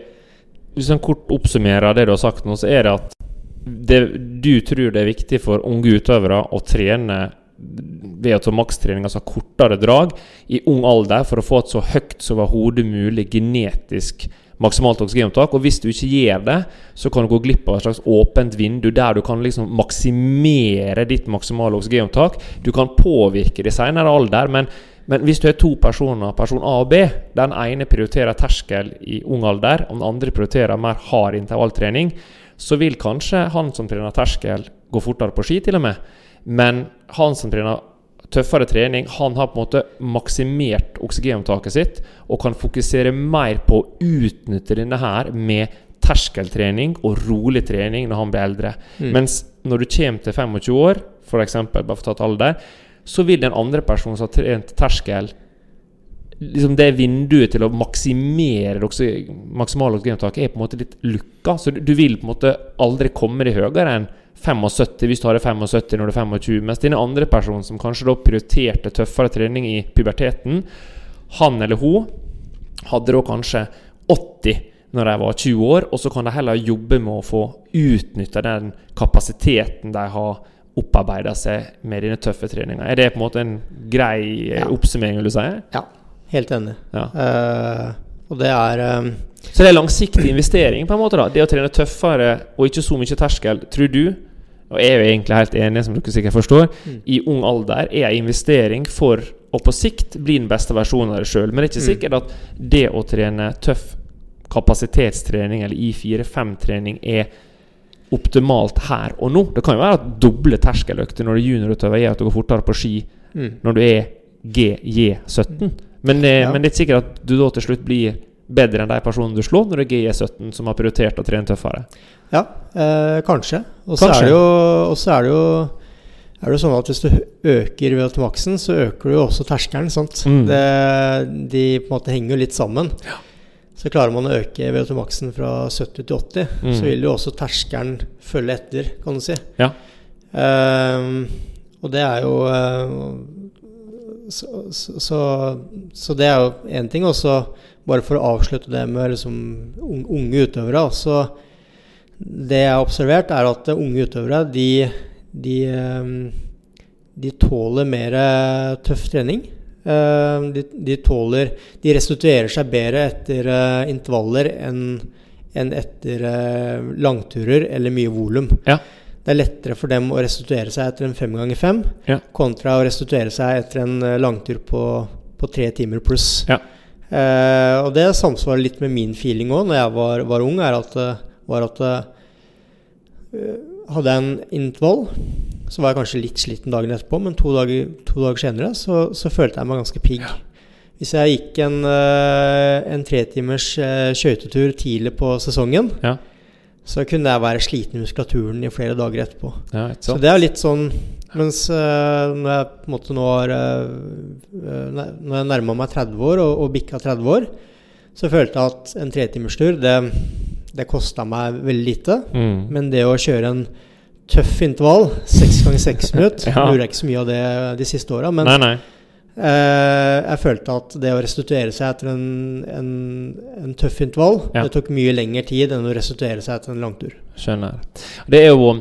Hvis en kort oppsummerer det du har sagt nå, så er det at det, du tror det er viktig for unge utøvere å trene VO2 ta makstrening, altså kortere drag, i ung alder for å få et så høyt som overhodet mulig genetisk maksimalt oksygenopptak. Og hvis du ikke gjør det, så kan du gå glipp av et slags åpent vindu der du kan liksom maksimere ditt maksimale oksygenopptak. Du kan påvirke det senere alder, men men hvis du er to personer, person A og B, den ene prioriterer terskel i ung alder, og den andre prioriterer mer hard intervalltrening, så vil kanskje han som trener terskel, gå fortere på ski, til og med. Men han som trener tøffere trening, han har på en måte maksimert oksygenopptaket sitt og kan fokusere mer på å utnytte denne her med terskeltrening og rolig trening når han blir eldre. Mens når du kommer til 25 år, f.eks., bare for å ta alder, så vil den andre personen som har trent terskel liksom Det vinduet til å maksimere maksimale oksygenopptaket er på en måte litt lukka. Så du, du vil på en måte aldri komme deg høyere enn 75 hvis du har det 75 når du er 25. Mens denne andre personen som kanskje da prioriterte tøffere trening i puberteten, han eller hun hadde da kanskje 80 når de var 20 år, og så kan de heller jobbe med å få utnytta den kapasiteten de har opparbeida seg med denne tøffe treninga. Er det på en måte en grei eh, Ja. oppsummering, vil du si? Ja, helt enig. Ja. Uh, og det er eh, Så det er langsiktig investering, på en måte da Det å trene tøffere og ikke så mye terskel, tror du, og jeg er jo egentlig helt enig, som dere sikkert forstår, i ung alder er en investering for å på sikt bli den beste versjonen av deg sjøl. Men det er ikke sikkert at det å trene tøff kapasitetstrening eller I4-5-trening er optimalt her og nå. Det kan jo være at doble terskeløkter når du er juniorutøver, gjør at du går fortere på ski mm, når du er GJ17. Men, det- Ja. men det er ikke sikkert at du da til slutt blir bedre enn de personene du slår når det er GE17 som har prioritert å trene tøffere. Ja, eh, kanskje. Og så er det jo, er det jo er det sånn at Hvis du øker VO2 maksen, så øker du jo også terskelen. Sant? Mm. Det, de på en måte henger jo litt sammen. Så klarer man å øke VO2 maksen fra 70 til 80, Mm. så vil jo også terskelen følge etter, kan du si. Ja. Um, og det er jo uh, så, så, så, så det er jo én ting. Og så bare for å avslutte det med liksom unge utøvere. Så det jeg har observert, er at unge utøvere de, de, ehm, de tåler mer eh, tøff trening. Ehm, De, de tåler De restituerer seg bedre etter eh, intervaller enn enn etter eh, langturer eller mye volum. Ja. Det er lettere for dem å restituere seg etter en fem ganger fem kontra å restituere seg etter en eh, langtur på, på tre timer pluss. Ja. Eh, og det samsvarer litt med min feeling òg når jeg var, var ung, at, eh, var at eh, Hadde jeg en intervall, så var jeg kanskje litt sliten dagen etterpå, men to dager, to dager senere så, så følte jeg meg ganske pigg. Hvis jeg gikk en, en tretimers skøytetur tidlig på sesongen, Ja. Så kunne jeg være sliten i muskulaturen i flere dager etterpå. Ja, Så det er litt sånn Mens øh, når jeg på en måte nå har øh, Når jeg nærma meg 30 år og, og bikka 30 år, så følte jeg at en tretimerstur, det, det kosta meg veldig lite. Mm. Men det å kjøre en tøff intervall, seks ganger seks minutter, [laughs] Ja. lurer jeg ikke så mye av det de siste åra. Men Nei, nei. Eh, jeg følte at det å restituere seg etter en, en, en tøff intervall, Ja. det tok mye lengre tid enn å restituere seg etter en langtur. Skjønner. Det er jo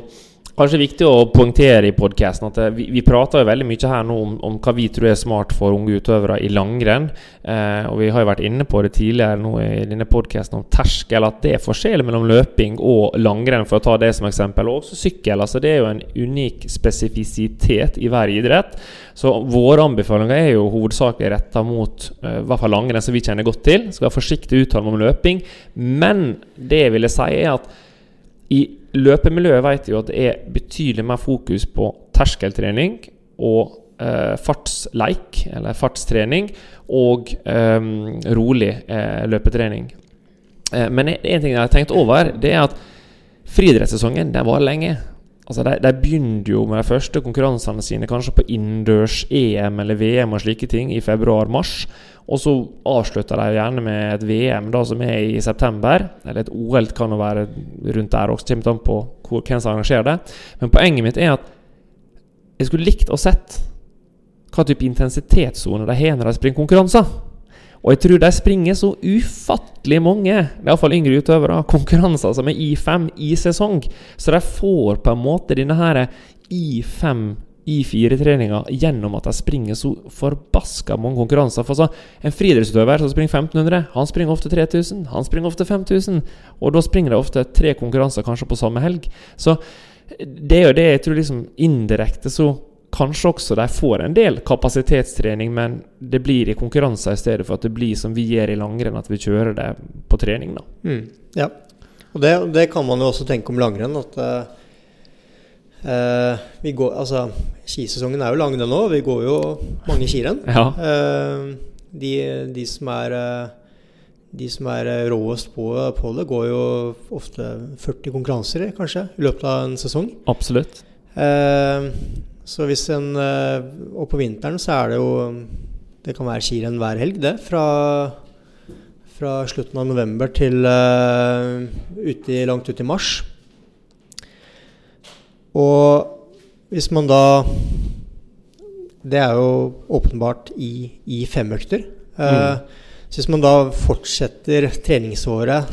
Kanskje viktig å poengtere i podkasten at vi, vi, prater jo veldig mye her nå om, om, hva vi tror er smart for unge utøvere i langrenn. Eh, og vi har jo vært inne på det tidligere nå i denne podkasten om terskel, at det er forskjell mellom løping og langrenn, for å ta det som eksempel. Og også sykkel. altså Det er jo en unik spesifisitet i hver idrett. Så våre anbefalinger er jo hovedsakelig retta mot eh, i hvert fall langrenn, som vi kjenner godt til. Skal være forsiktig uttale om løping. Men det vil jeg si, er at i løpemiljøet vet jo at det er betydelig mer fokus på terskeltrening og eh, fartsleik, eller fartstrening, og eh, rolig eh, løpetrening. Eh, men en ting jeg har tenkt over, det er at friidrettssesongen den varer lenge. Altså de, de, begynte jo med de første konkurransene sine kanskje på innendørs-EM eller VM og slike ting i februar-mars. Og så avslutter de gjerne med et VM da som er i september. Eller et OL kan jo være rundt der også, kommer an på hvor, hvem som arrangerer det. Men poenget mitt er at jeg skulle likt å sett hva type intensitetssone de har når de springer konkurranser. Og jeg tror de springer så ufattelig mange, iallfall yngre utøvere, konkurranser som er I5 i sesong. Så de får på en måte denne her I5 i firetreninga gjennom at de springer så forbaska mange konkurranser. For så, En friidrettsutøver som springer 1500, han springer ofte 3000, han springer ofte 5000. Og da springer det ofte tre konkurranser kanskje på samme helg. Så det er jo det jeg tror liksom indirekte så Kanskje også de får en del kapasitetstrening, men det blir i konkurranser i stedet for at det blir som vi gjør i langrenn, at vi kjører det på trening. da. Mm, ja, og det, det, kan man jo også tenke om langrenn. at uh Uh, vi går, altså, Skisesongen er jo lang, den nå. Vi går jo mange skirenn. Ja. Eh, de, de, som er uh, De som er råest på, på, det, går jo ofte 40 konkurranser kanskje i løpet av en sesong. Absolutt. så hvis en Og på vinteren så er det jo Det kan være skirenn hver helg, det. Fra, fra slutten av november til ut i, langt ut i mars. Og hvis man da Det er jo åpenbart i, i femøkter. Mm. Uh, så hvis man da fortsetter treningsåret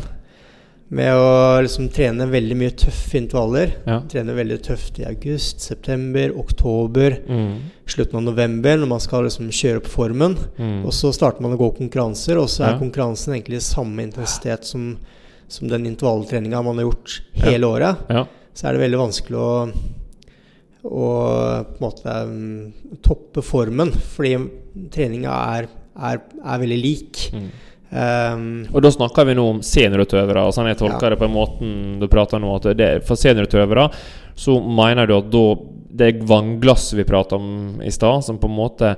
med å liksom trene veldig mye tøffe intervaller. Ja. Trene veldig tøft i august, september, oktober, mm. slutten av november, når man skal liksom kjøre opp formen. Mm. Og så starter man å gå konkurranser, og så er ja. konkurransen egentlig samme intensitet som, som den intervalltreninga man har gjort hele ja. året. Så er det veldig vanskelig å, å på en måte um, toppe formen, fordi treninga er, er, er, veldig lik. Mm. Um, og da snakker vi nå om seniorutøvere. Altså jeg tolker ja. det på en måte du prater nå at det, For seniorutøvere så mener du at da det vannglasset vi prater om i stad, som på en måte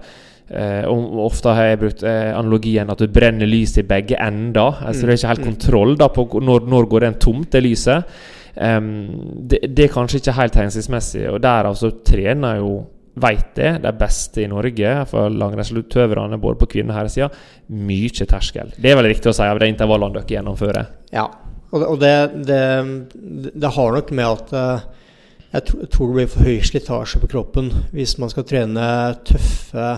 Eh, ofte har jeg brukt eh, analogien at du brenner lys i begge ender. Altså mm. Det er ikke helt mm. kontroll da på når, når går den tomt, det lyset. Um, det, det, er kanskje ikke helt hensiktsmessig, og derav så trener jo Veit det, de beste i Norge, for langrennsutøverne både på kvinne- og herresida, mye terskel. Det er vel riktig å si av de intervallene dere gjennomfører? Ja, og det, det, det, har nok med at uh, jeg, tror det blir for høy slitasje på kroppen hvis man skal trene tøffe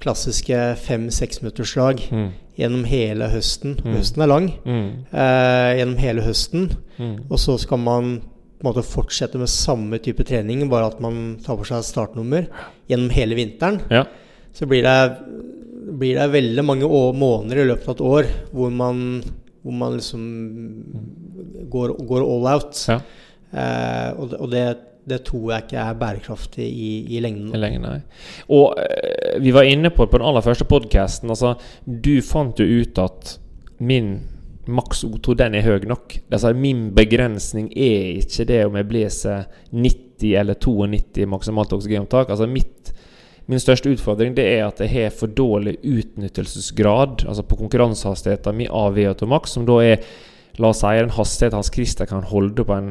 klassiske fem-seksminutterslag mm. gjennom hele høsten. Mm. Høsten er lang. Mm. Eh, gjennom hele høsten. Mm. Og så skal man måte fortsette med samme type trening, bare at man tar for seg startnummer gjennom hele vinteren. Ja. Så blir det, blir det, veldig mange år, måneder i løpet av et år hvor man, hvor man liksom går, går all out. Ja. Eh, og, og det det tror jeg ikke er bærekraftig i, i lengden. I lengden, nei. Og uh, vi var inne på det på den aller første podkasten. Altså, du fant jo ut at min maks O2 den er høy nok. Altså, min begrensning er ikke det om jeg blåser 90 eller 92 maksimalt oksygenopptak. Altså, min største utfordring det er at jeg har for dårlig utnyttelsesgrad altså på konkurransehastigheten min av VO2 maks, som da er La oss si en hastighet Hans Christer kan holde på en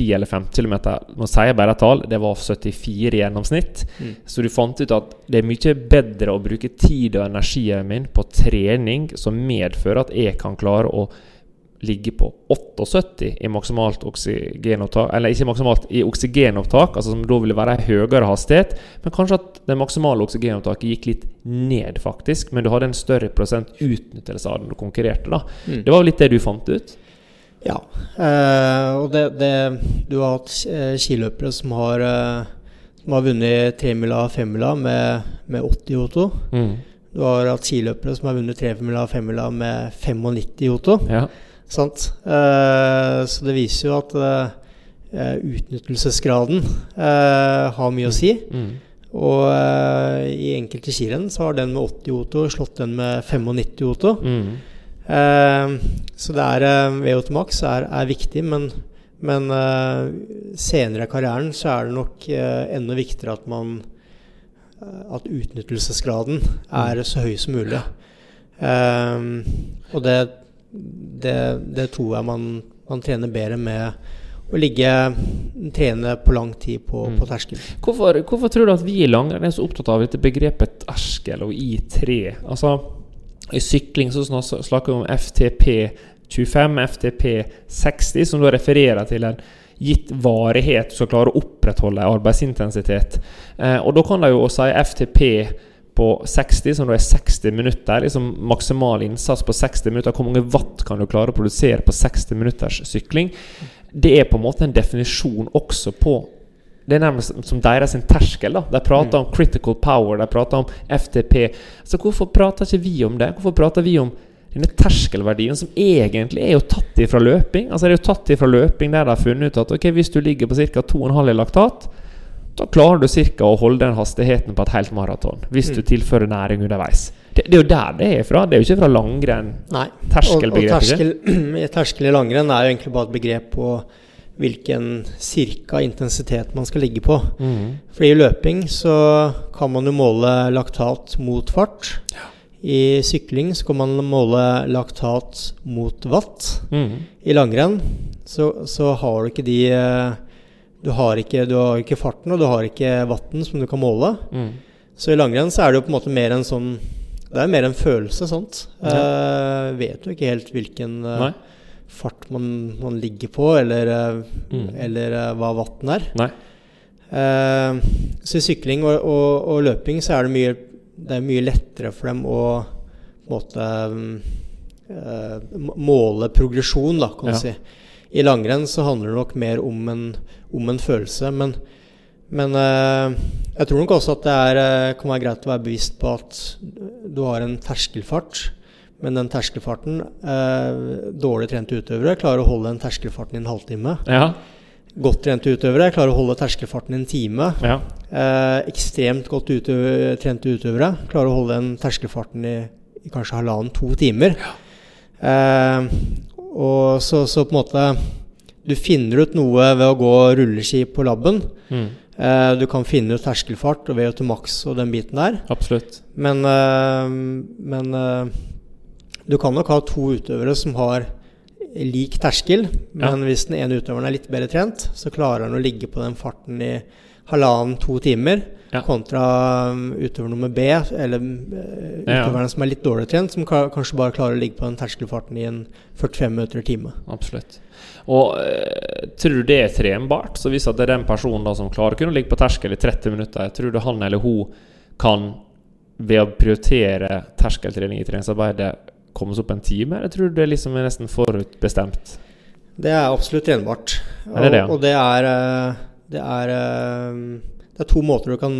10 eller 5 km. Nå sier jeg bare et tall. Det var 74 i gjennomsnitt. Mm. Så du fant ut at det er mye bedre å bruke tid og energien min på trening som medfører at jeg kan klare å ligge på 78 i maksimalt oksygenopptak Eller ikke maksimalt i oksygenopptak, altså som da ville være høyere hastighet. Men kanskje at det maksimale oksygenopptaket gikk litt ned, faktisk. Men du hadde en større prosent utnyttelse av den du konkurrerte. da. Mm. Det var jo litt det du fant ut? Ja. Eh, og det, det Du har hatt eh, skiløpere som har, eh, som har vunnet tremila og femmila med, med 80 Joto. Mm. Du har hatt skiløpere som har vunnet tremila og femmila med 95 Joto. Ja. Sant? Eh, så det viser jo at utnyttelsesgraden eh, har mye å si. Mm. Og eh, i enkelte skirenn så har den med 80 Joto slått den med 95 Joto. Mm. Eh, så det er eh, VO2 max er, er viktig, men, men eh, senere i karrieren så er det nok eh, enda viktigere at man At utnyttelsesgraden er så høy som mulig. Eh, og det, det, det tror jeg man, man trener bedre med å ligge trene på lang tid på, Mm. på terskel. Hvorfor, hvorfor tror du at vi i langrenn er så opptatt av dette begrepet terskel og I3? Altså, I sykling så snakker vi om FTP 25, FTP 60, som da refererer til en gitt varighet som skal klare å opprettholde arbeidsintensitet. Eh, og da kan de jo si FTP på 60, som da er 60 minutter. liksom Maksimal innsats på 60 minutter. Hvor mange watt kan du klare å produsere på 60 minutters sykling? Det er på en måte en definisjon også på det er nærmest som deres terskel. da De prater om critical power, de prater om FTP. Så hvorfor prater ikke vi om det? Hvorfor prater vi om denne terskelverdien, som egentlig er jo tatt ifra løping? Altså Det er jo tatt ifra løping der de har funnet ut at ok, hvis du ligger på ca. 2,5 i laktat, da klarer du ca. å holde den hastigheten på et helt maraton. Hvis du tilfører næring underveis. Det, det er jo der det er fra. Det er jo ikke fra langrenn. Nei. Terskelbegrepet, Og, og terskel, [clears throat] terskel i langrenn er jo egentlig bare et begrep på hvilken cirka intensitet man skal ligge på. Fordi i løping så kan man jo måle laktat mot fart. I sykling så kan man måle laktat mot watt. Mm. I langrenn så, så har du ikke de eh, du har ikke, du har ikke farten, og du har ikke watten som du kan måle. Mm. Så i langrenn så er det jo på en måte mer en sånn Det er mer en følelse, sant. Eh, vet jo ikke helt hvilken eh, Nei. Fart man, man ligger på, eller, eh, Mm. eller eh, hva vatten er. Nei. Uh, så i sykling og, og, og løping så er det mye Det er mye lettere for dem å måte eh, måle progresjon, da, kan du Ja. si. I langrenn så handler det nok mer om en, om en følelse, men, men uh, jeg tror nok også at det er, kan være greit å være bevisst på at du har en terskelfart. Men den terskelfarten eh, Dårlig trente utøvere klarer å holde den terskelfarten i en halvtime. Ja. Godt trente utøvere klarer å holde terskelfarten i en time. ja. Eh, ekstremt godt utøv trente utøvere klarer å holde den terskelfarten i, i kanskje halvannen-to timer. Eh, og så, så på en måte Du finner ut noe ved å gå rulleski på laben. Mm. Eh, du kan finne ut terskelfart og VO2 maks og den biten der. Absolutt. Men, eh, men eh, du kan nok ha to utøvere som har lik terskel, men hvis den ene utøveren er litt bedre trent, så klarer han å ligge på den farten i halvannen-to timer, Ja. kontra um, utøver nummer B, eller utøveren Ja. som er litt dårlig trent, som kanskje bare klarer å ligge på den terskelfarten i en 45 minutter i time. Absolutt. Og eh, tror du det er trenbart? Så hvis det er den personen da som klarer kunne ligge på terskel i 30 minutter, tror du han eller hun kan, ved å prioritere terskeltrening i treningsarbeidet, komme seg opp en time? Eller tror du det liksom er nesten forutbestemt? Det er absolutt trenbart. Er det det, ja? Og, og det er eh, det er eh, det er to måter du kan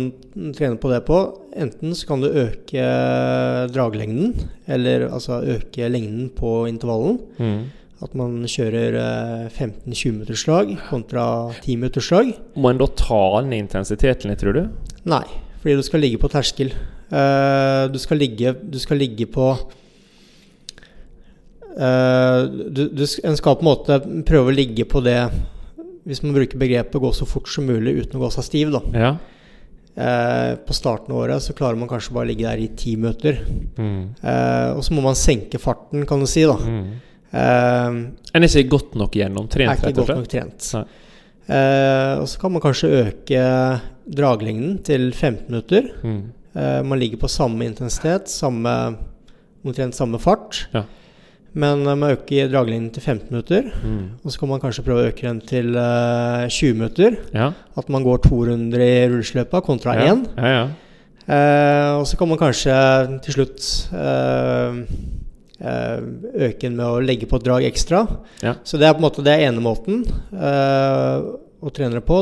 trene på det på. Enten så kan du øke draglengden, eller altså øke lengden på intervallen. Mm. At man kjører eh, 15-20 minutters slag kontra 10 minutters slag. Må en da ta ned intensiteten litt, tror du? Nei, fordi du skal ligge på terskel. Eh, du, skal ligge, du skal ligge på eh, du, du, En skal på en måte prøve å ligge på det Hvis man bruker begrepet 'gå så fort som mulig uten å gå seg stiv'. da Ja. Eh, På starten av året så klarer man kanskje bare å ligge der i ti minutter. Mm. Eh, og så må man senke farten, kan du si. da Mm. eh, En er ikke godt nok Er gjennomtrent, ikke rett og godt nok trent. Eh, og så kan man kanskje øke draglengden til 15 minutter. Mm. Eh, man ligger på samme intensitet, samme, omtrent samme fart. Ja. Men eh, man øker draglinjen til 15 minutter. Mm. Og så kan man kanskje prøve å øke den til uh, 20 minutter. Ja. At man går to runder i rullesløypa kontra ja. én. Ja, ja. Eh, og så kan man kanskje til slutt uh, eh, øke den med å legge på et drag ekstra. Ja. Så det er på en måte det er ene måten eh, å trene på.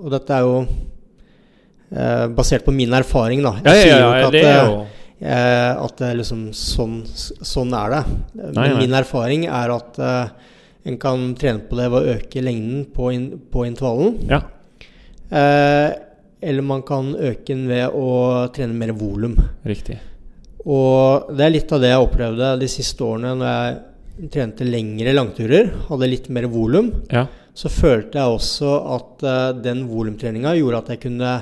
Og dette er jo eh, basert på min erfaring, da. Ja, ja, sier jo ikke at eh, at det liksom sånn, sånn er det. Men Nei, nei. min erfaring er at eh, en kan trene på det ved å øke lengden på, in, på intervallen. Ja. Eh, eller man kan øke den ved å trene mer volum. Riktig. Og det er litt av det jeg opplevde de siste årene når jeg trente lengre langturer, hadde litt mer volum. Ja. Så følte jeg også at eh, den volumtreninga gjorde at jeg kunne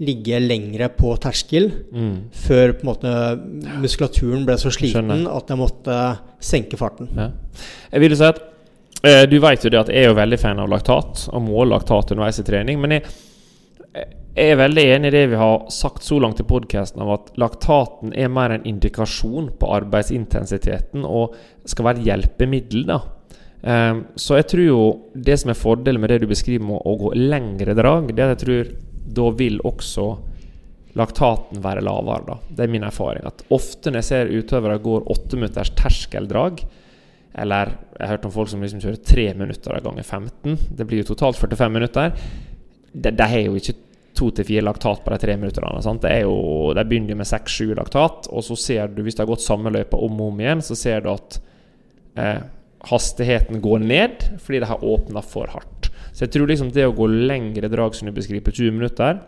ligge lengre på terskel Mm. før på en måte muskulaturen ble så sliten Skjønner. at jeg måtte senke farten. Ja. Jeg vil si at eh, Du vet jo det at jeg er jo veldig fan av laktat, og måler laktat underveis i trening. Men jeg, jeg er veldig enig i det vi har sagt så langt i podkasten, at laktaten er mer en indikasjon på arbeidsintensiteten og skal være et hjelpemiddel. da. Um, så jeg tror jo det som er fordelen med det du beskriver med å gå lengre drag, det er at jeg tror da vil også laktaten være lavere. da. Det er min erfaring. At ofte når jeg ser utøvere går åtte minutters terskeldrag, eller jeg har hørt om folk som liksom kjører tre minutter ganger 15, det blir jo totalt 45 minutter, de, de har jo ikke to til fire laktat på de tre minutterne. Sant? Det er jo, de begynner med seks-sju laktat, og så ser du, hvis det har gått samme løypa om og om igjen, så ser du at eh, hastigheten går ned fordi de har åpna for hardt. Så jeg tror liksom det å gå lengre drag som du beskriver på 20 minutter,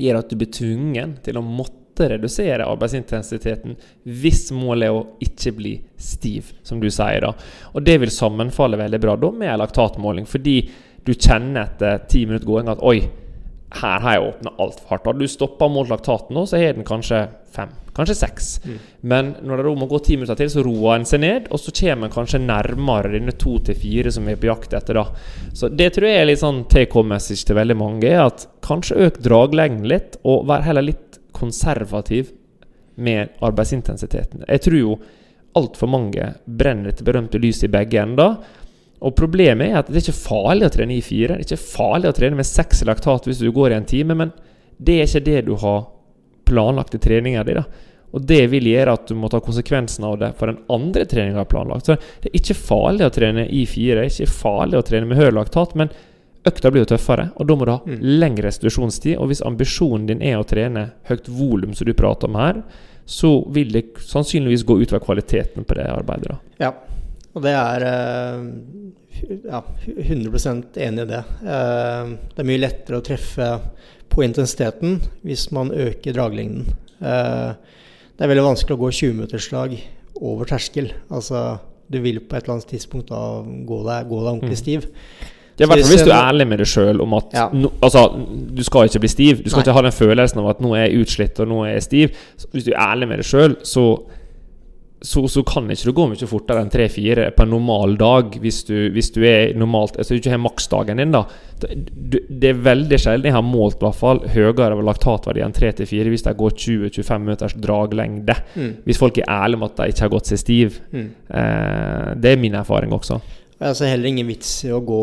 gjør at du blir tvungen til å måtte redusere arbeidsintensiteten hvis målet er å ikke bli stiv, som du sier. da. Og det vil sammenfalle veldig bra da med laktatmåling, fordi du kjenner etter ti minutter gåing at oi, her har jeg åpna altfor hardt. Hadde du stoppa mot laktaten nå, så har den kanskje fem, kanskje seks. Men når det da må gå ti minutter til, så roer en seg ned, og så kommer en kanskje nærmere denne to til fire som vi er på jakt etter. da. Så det tror jeg er litt sånn take home message til veldig mange, er at kanskje øk draglengden litt, og vær heller litt konservativ med arbeidsintensiteten. Jeg tror jo altfor mange brenner dette berømte lyset i begge ender. Og Problemet er at det er ikke farlig å trene i fire. Det er ikke farlig å trene med seks laktat hvis du går i en time, men det er ikke det du har planlagt i treninga di. Og det vil gjøre at du må ta konsekvensen av det for den andre treninga du har planlagt. Så det er ikke farlig å trene i fire, det er ikke farlig å trene med høy laktat, men økta blir jo tøffere, og da må du ha lengre restitusjonstid. Og hvis ambisjonen din er å trene høyt volum, som du prater om her, så vil det sannsynligvis gå utover kvaliteten på det arbeidet. da. Ja, og det er eh, ja, 100% enig i det. Eh, Det er mye lettere å treffe på intensiteten hvis man øker draglengden. Eh, Det er veldig vanskelig å gå 20-meterslag over terskel. Altså, du vil på et eller annet tidspunkt da gå deg, gå deg ordentlig stiv. Det er hvert fall hvis hvis du er ærlig med deg sjøl om at Ja. no, Altså, du skal ikke bli stiv. Du skal Nei. ikke ha den følelsen av at nå er jeg utslitt og nå er jeg stiv. Så Hvis du er ærlig med deg sjøl, så, så, så kan ikke du gå mye fortere enn 3-4 på en normal dag hvis du, hvis du er normalt Altså du ikke har maksdagen din, da. Det, det er veldig sjelden jeg har målt i hvert fall høyere laktatverdi enn 3-4 hvis de går 20-25 meters draglengde. Mm. Hvis folk er ærlige med at de ikke har gått seg stiv. Mm. Eh, det er min erfaring også. Og Jeg ser heller ingen vits i å gå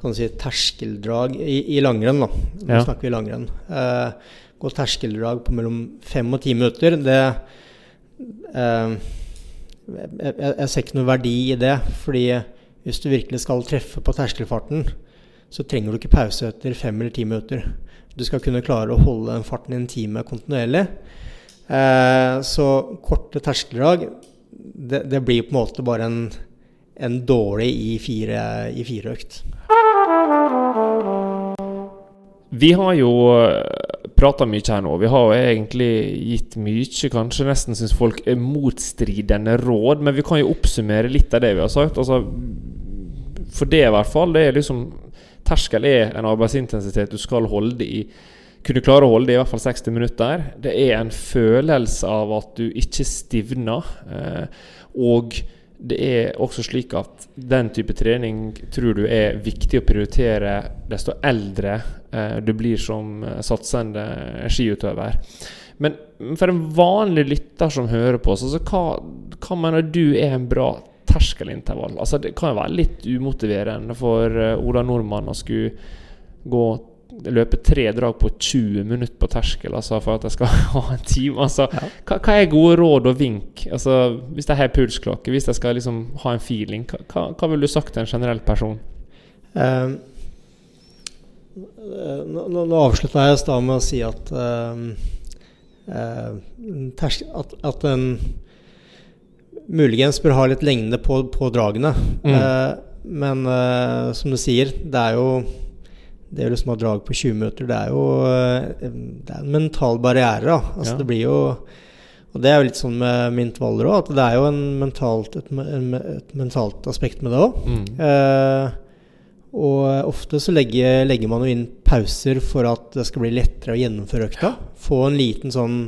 kan du si, terskeldrag i, i langrenn. da. Nå Ja. snakker vi langrenn. Eh, gå terskeldrag på mellom fem og ti minutter, det eh, jeg, jeg, jeg ser ikke noe verdi i det. fordi hvis du virkelig skal treffe på terskelfarten, så trenger du ikke pause etter fem eller ti minutter. Du skal kunne klare å holde den farten i en time kontinuerlig. Eh, så korte terskeldrag, det, det blir på en måte bare en en dårlig i fire, i fire økt. Vi har jo prata mye her nå. Vi har jo egentlig gitt mye, kanskje nesten syns folk er motstridende råd. Men vi kan jo oppsummere litt av det vi har sagt. Altså, for det i hvert fall. Det er liksom Terskel er en arbeidsintensitet du skal holde i kunne klare å holde det i hvert fall 60 minutter. Det er en følelse av at du ikke stivner. Eh, og det er også slik at den type trening tror du er viktig å prioritere desto eldre eh, du blir som eh, satsende skiutøver. Men for en vanlig lytter som hører på, så, så hva, hva mener du er en bra terskelintervall? Altså Det kan jo være litt umotiverende for eh, Ola Nordmann å skulle gå løpe tre drag på 20 minutter på terskel altså for at jeg skal [laughs] ha en time. Altså, Ja. hva, hva er gode råd og vink? Altså, hvis jeg har pulsklokke, hvis jeg skal liksom ha en feeling, hva, hva, vil du sagt til en generell person? Eh, nå, nå nå avslutta jeg i stad med å si at eh, eh, at, at en muligens bør ha litt lengde på, på dragene. Mm. Eh, men eh, som du sier, det er jo det å liksom ha drag på 20 minutter, det er jo eh, det er en mental barriere. Altså, Ja. Det blir jo Og det er jo litt sånn med, med intervaller òg, at det er jo en mentalt, et, et mentalt aspekt med det òg. Mm. Eh, og ofte så legger, legger man jo inn pauser for at det skal bli lettere å gjennomføre økta. Få en liten sånn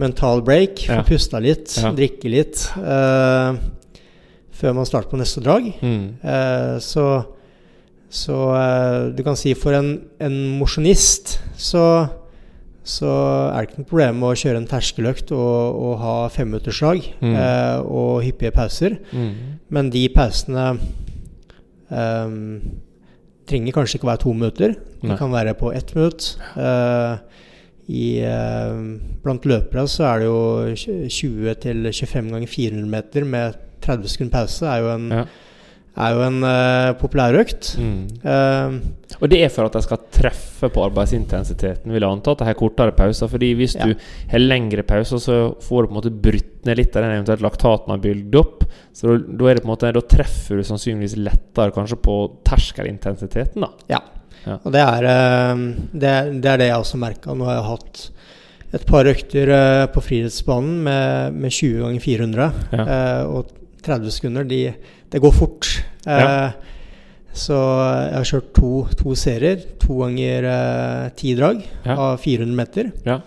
mental break, få Ja. pusta litt, Ja. drikke litt. Uh, før man starter på neste drag. Mm. Uh, så så uh, du kan si for en, en mosjonist så, så er det ikke noe problem med å kjøre en terskeløkt og, og ha femminutterslag Mm. eh, og hyppige pauser. Mm. Men de pausene ehm, trenger kanskje ikke være to minutter. Det kan være på ett minutt. Uh, i, uh, blant løpere så er det jo 20-25 ganger 400 meter med 30 sekunder pause. er jo en, Ja. Er jo en uh, populær økt. Mm. Uh, Og det er for at de skal treffe på arbeidsintensiteten, vil jeg anta. At de har kortere pauser. Fordi hvis Ja. du har lengre pauser, så får du på en måte brutt ned litt av den eventuelt laktaten har bygd opp. Så da, er det på en måte Da treffer du sannsynligvis lettere kanskje på terskelintensiteten, da. Ja. Ja. Og det er, uh, det, er- det er det jeg også merka. Nå har jeg hatt et par økter eh, på friidrettsbanen med, med 20 ganger 400. Ja. eh, og 30 sekunder, de, det går fort. Eh, Ja. Så jeg har kjørt to, to serier. To ganger eh, ti drag Ja. av 400 meter. Ja.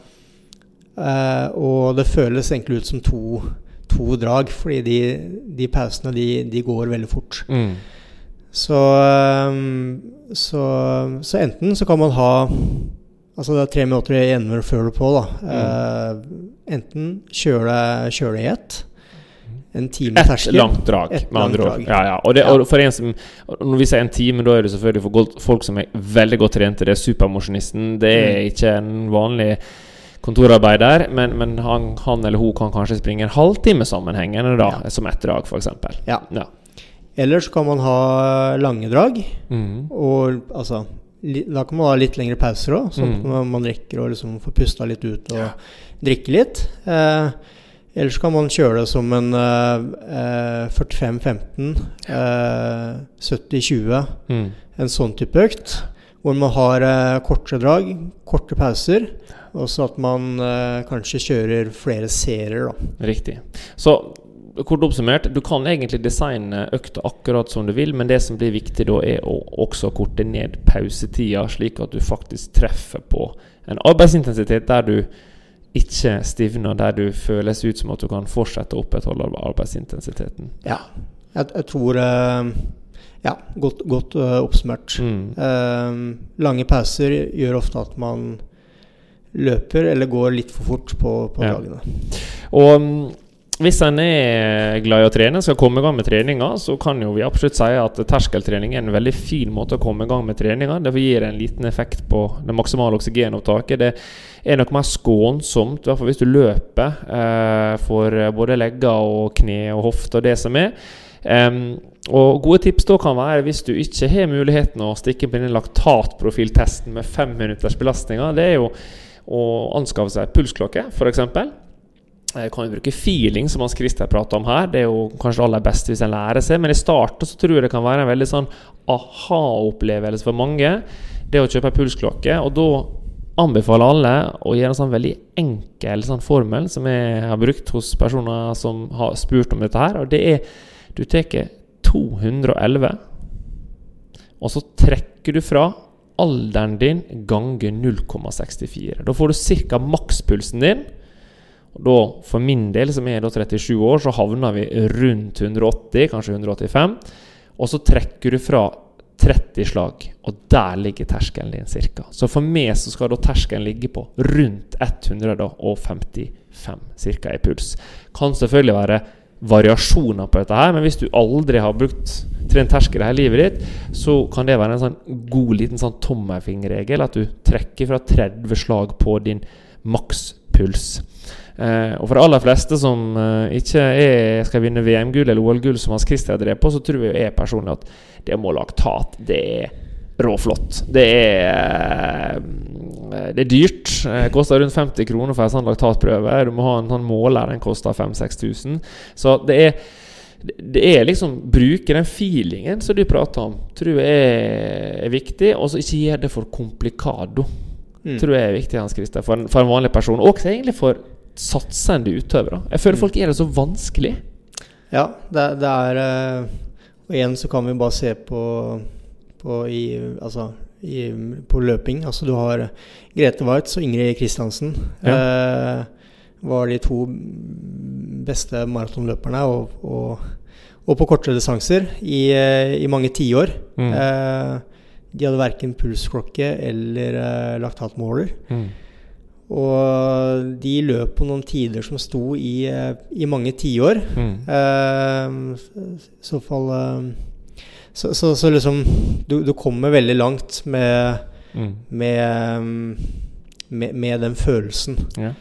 Eh, og det føles egentlig ut som to, to drag, fordi de, de pausene de, de går veldig fort. Mm. Så, så, så enten så kan man ha Altså det er tre minutter igjen før du på, da. Mm. Eh, enten kjøre kjøre i ett. En time Et terskel. langt drag, Et med andre ord. Ja, ja. Og, det, Ja. og for en som Når vi sier en time, da er det selvfølgelig for folk som er veldig godt trente. Det er supermosjonisten. Det er Mm. ikke en vanlig kontorarbeider, men, men han, han eller hun kan kanskje springe en halvtime sammenhengende, da, Ja. som ett drag, f.eks. Ja. Ja. Eller så kan man ha lange drag. Mm. Og altså Da kan man ha litt lengre pauser òg, sånn at Mm. man, rekker å liksom få pusta litt ut og drikke litt. Eh, eller så kan man kjøre det som en eh, eh, 45-15, eh, 70-20. Mm. en sånn type økt. Hvor man har eh, korte drag, korte pauser, og så at man eh, kanskje kjører flere serier. Da. Riktig. Så kort oppsummert, du kan egentlig designe økta akkurat som du vil, men det som blir viktig da, er å også korte ned pausetida, slik at du faktisk treffer på en arbeidsintensitet der du ikke stivner, der du føles ut som at du kan fortsette å opprettholde arbeidsintensiteten. Ja. Jeg, jeg tror eh, Ja, godt, godt eh, oppsummert. Mm. Eh, lange pauser gjør ofte at man løper eller går litt for fort på, på Ja. dagene. Og mm, hvis en er glad i å trene, skal komme i gang med treninga, så kan jo vi absolutt si at terskeltrening er en veldig fin måte å komme i gang med treninga. Det gir en liten effekt på det maksimale oksygenopptaket. Det er nok mer skånsomt, i hvert fall hvis du løper, eh, for både legger og kne og hofte og det som er. Um, og Gode tips da kan være hvis du ikke har muligheten å stikke på denne laktatprofiltesten med fem minutters belastninger, det er jo å anskaffe seg pulsklokke, f.eks. Jeg kan jo bruke feeling, som Hans Christer prater om her. Det er jo kanskje aller best hvis en lærer seg. Men i starten så tror jeg det kan være en veldig sånn aha-opplevelse for mange. Det å kjøpe pulsklokke. Og da anbefaler alle å gjøre en sånn veldig enkel sånn formel som jeg har brukt hos personer som har spurt om dette her. Og det er Du tar 211, og så trekker du fra alderen din ganger 0,64. Da får du ca. makspulsen din. Da, for min del, som er da 37 år, så havner vi rundt 180, kanskje 185. Og så trekker du fra 30 slag, og der ligger terskelen din ca. Så for meg så skal da terskelen ligge på rundt 155 ca. i puls. Kan selvfølgelig være variasjoner på dette her, men hvis du aldri har brukt trent terskel hele livet ditt, så kan det være en sånn god liten sånn tommelfingerregel at du trekker fra 30 slag på din makspuls. Eh, og for de aller fleste som eh, ikke er, skal vinne VM-gull eller OL-gull, som Hans Christian drev på, så tror jeg personlig at det må laktat det er råflott. Det er eh, Det er dyrt. Det koster rundt 50 kroner for en sånn laktatprøve. Du må ha en sånn måler, den koster 5000-6000. Så det er det er liksom Bruke den feelingen som du prater om, tror jeg er, er viktig. Og så ikke gjøre det for komplikado. Mm. Tror jeg er viktig Hans Christer, for, for, en vanlig person. Og egentlig for satsende utøvere. Jeg føler mm. folk gjør det så vanskelig. Ja, det, det er eh, Og igjen så kan vi bare se på, på i, altså, i, på løping. Altså du har Grete Waitz og Ingrid Kristiansen. Ja. Eh, var de to beste maratonløperne, og, og, og, på kortere distanser, i, eh, i mange tiår. Mm. Eh, de hadde verken pulsklokke eller eh, laktatmåler. Mm. Og de løp på noen tider som sto i, eh, i mange tiår. Mm. Eh, I så fall eh, så, så, så, liksom du, du, kommer veldig langt med, mm. med, med, med, den følelsen. Ja.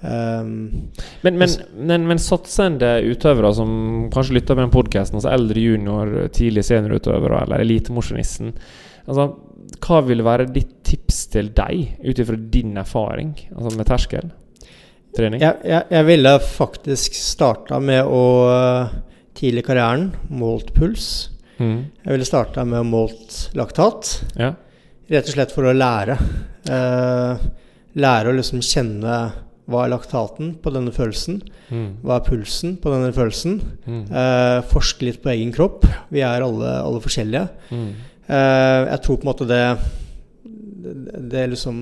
Um, men, men, men, men, satsende utøvere som kanskje lytter på den podkasten, altså eldre junior, tidlig seniorutøvere eller elitemosjonisten altså, Hva vil være ditt tips til deg, ut ifra din erfaring altså med terskeltrening? Jeg, jeg, jeg, ville faktisk starta med å Tidlig i karrieren målt puls. Mm. Jeg ville starta med å målt laktat. Ja. Rett og slett for å lære. Eh, lære å liksom kjenne hva er laktaten på denne følelsen? Mm. Hva er pulsen på denne følelsen? Mm. Eh, forske litt på egen kropp. Vi er alle, alle forskjellige. Mm. Eh, jeg tror på en måte det, det, liksom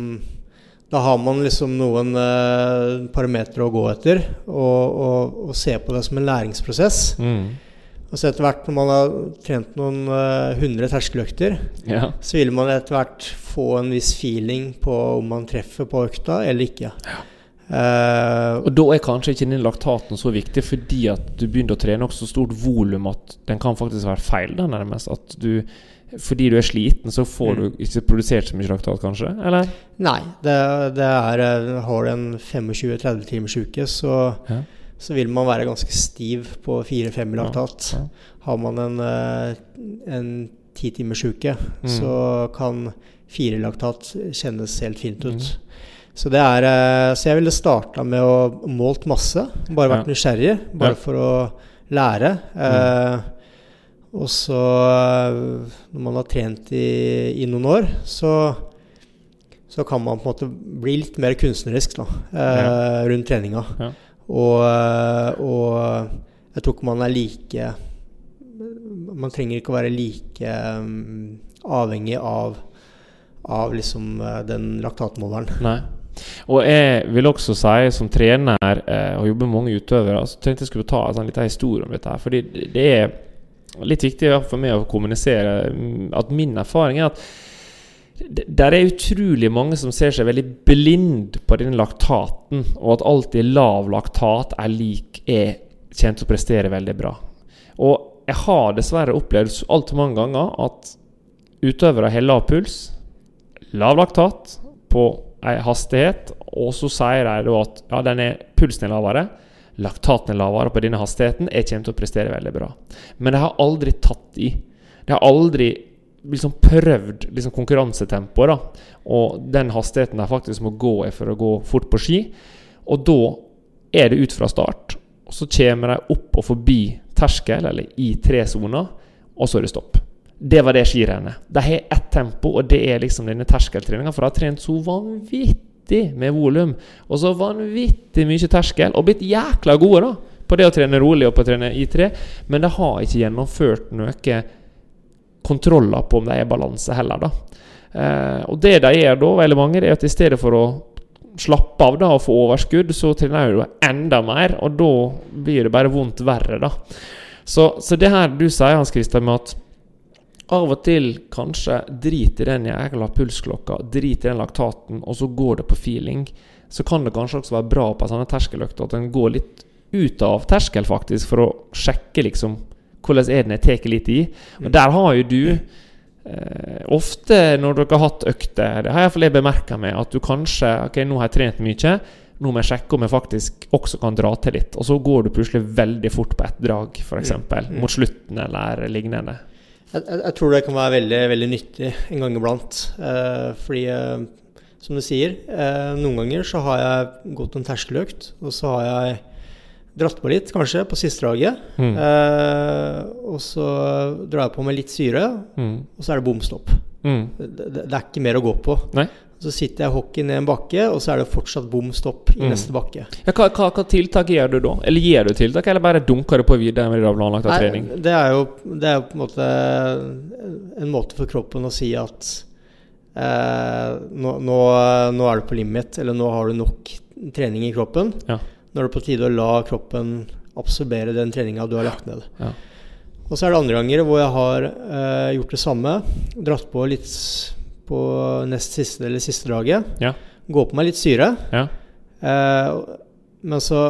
Da har man liksom noen eh, parametere å gå etter, og, og, og, se på det som en læringsprosess. Mm. Og så etter hvert, når man har trent noen uh, hundre terskeløkter, ja. så vil man etter hvert få en viss feeling på om man treffer på økta eller ikke. Ja. Uh, og da er kanskje ikke den laktaten så viktig, fordi at du begynner å trene også så stort volum at den kan faktisk være feil. Da, nærmest At du fordi du er sliten, så får mm. du ikke produsert så mye laktat, kanskje? Eller? Nei. Det, det er eh, Har du en 25-30 timers uke, så, ja. så, vil man være ganske stiv på 4-5 laktat. Ja. Ja. Har man en, eh, en 10 timers uke, mm. så kan 4 laktat kjennes helt fint ut. Mm. Så, det er, eh, så jeg ville starta med å målt masse. Bare vært nysgjerrig. Bare for å lære. Mm. Eh, og så, eh, når man har trent i, i noen år, så, så, kan man på en måte bli litt mer kunstnerisk da, eh, ja. rundt treninga. Og, eh, og, jeg tror ikke man er like Man trenger ikke å være like um, avhengig av, av liksom, den laktatmåleren. Nei. Og jeg vil også si, som trener eh, og jobber med mange utøvere, så tenkte jeg skulle ta en sånn liten historie om dette. her Fordi det er litt viktig for meg å kommunisere mm, at min erfaring er at det er utrolig mange som ser seg veldig blind på den laktaten, og at alltid lav laktat er lik er kjent å prestere veldig bra. Og jeg har dessverre opplevd altfor mange ganger at utøvere har lav puls, lav laktat på ei hastighet, og så sier de at ja, er, pulsen er lavere, laktaten er lavere på denne hastigheten, jeg kommer til å prestere veldig bra. Men jeg har aldri tatt i. Jeg har aldri liksom prøvd liksom konkurransetempoet. Og den hastigheten jeg faktisk må gå i for å gå fort på ski. Og da er det ut fra start. Og så kommer de opp og forbi terskel, eller i tre soner, og så er det stopp. Det var det skirennet. De har ett tempo, og det er liksom denne terskeltreninga. For de har trent så vanvittig med volum, og så vanvittig mye terskel, og blitt jækla gode da på det å trene rolig og på å trene I3, men de har ikke gjennomført noe kontroller på om de er i balanse heller, da. Eh, og det de gjør da, veldig mange, er at i stedet for å slappe av da og få overskudd, så trener du enda mer, og da blir det bare vondt verre, da. Så, så det her du sier, Hans Christian, med at av og til kanskje drit i den jækla pulsklokka, drit i den laktaten, og så går det på feeling. Så kan det kanskje også være bra på sånne terskeløkter at en går litt ut av terskel, faktisk, for å sjekke liksom Hvordan er den jeg tar litt i? Og der har jo du eh, Ofte når dere har hatt økter, det har iallfall jeg bemerka meg, at du kanskje Ok, nå har jeg trent mye. Nå må jeg sjekke om jeg faktisk også kan dra til litt. Og så går du plutselig veldig fort på ett drag, f.eks. Mm. Mot slutten eller lignende. Jeg, jeg, jeg, tror det kan være veldig, veldig nyttig en gang iblant. Eh, fordi, eh, som du sier, eh, noen ganger så har jeg gått en terskeløkt, og så har jeg dratt på litt, kanskje, på siste draget. Mm. Eh, og så drar jeg på med litt syre, mm. og så er det bom stopp. Mm. Det, det, det, er ikke mer å gå på. Nei. Så sitter jeg hockey ned en bakke, og så er det fortsatt bom stopp i mm. neste bakke. Ja, hva, hva, hva, tiltak gjør du da? Eller gir du tiltak, eller bare dunker du på videre med det planlagte trening? Det er jo det er på en måte en måte for kroppen å si at eh, nå, nå, nå, er du på limit, eller nå har du nok trening i kroppen. Ja. Nå er det på tide å la kroppen absorbere den treninga du har lagt ned. Ja. Og så er det andre ganger hvor jeg har eh, gjort det samme. Dratt på litt på nest siste eller siste draget. Ja. Gå på meg litt syre. Ja. Eh, men så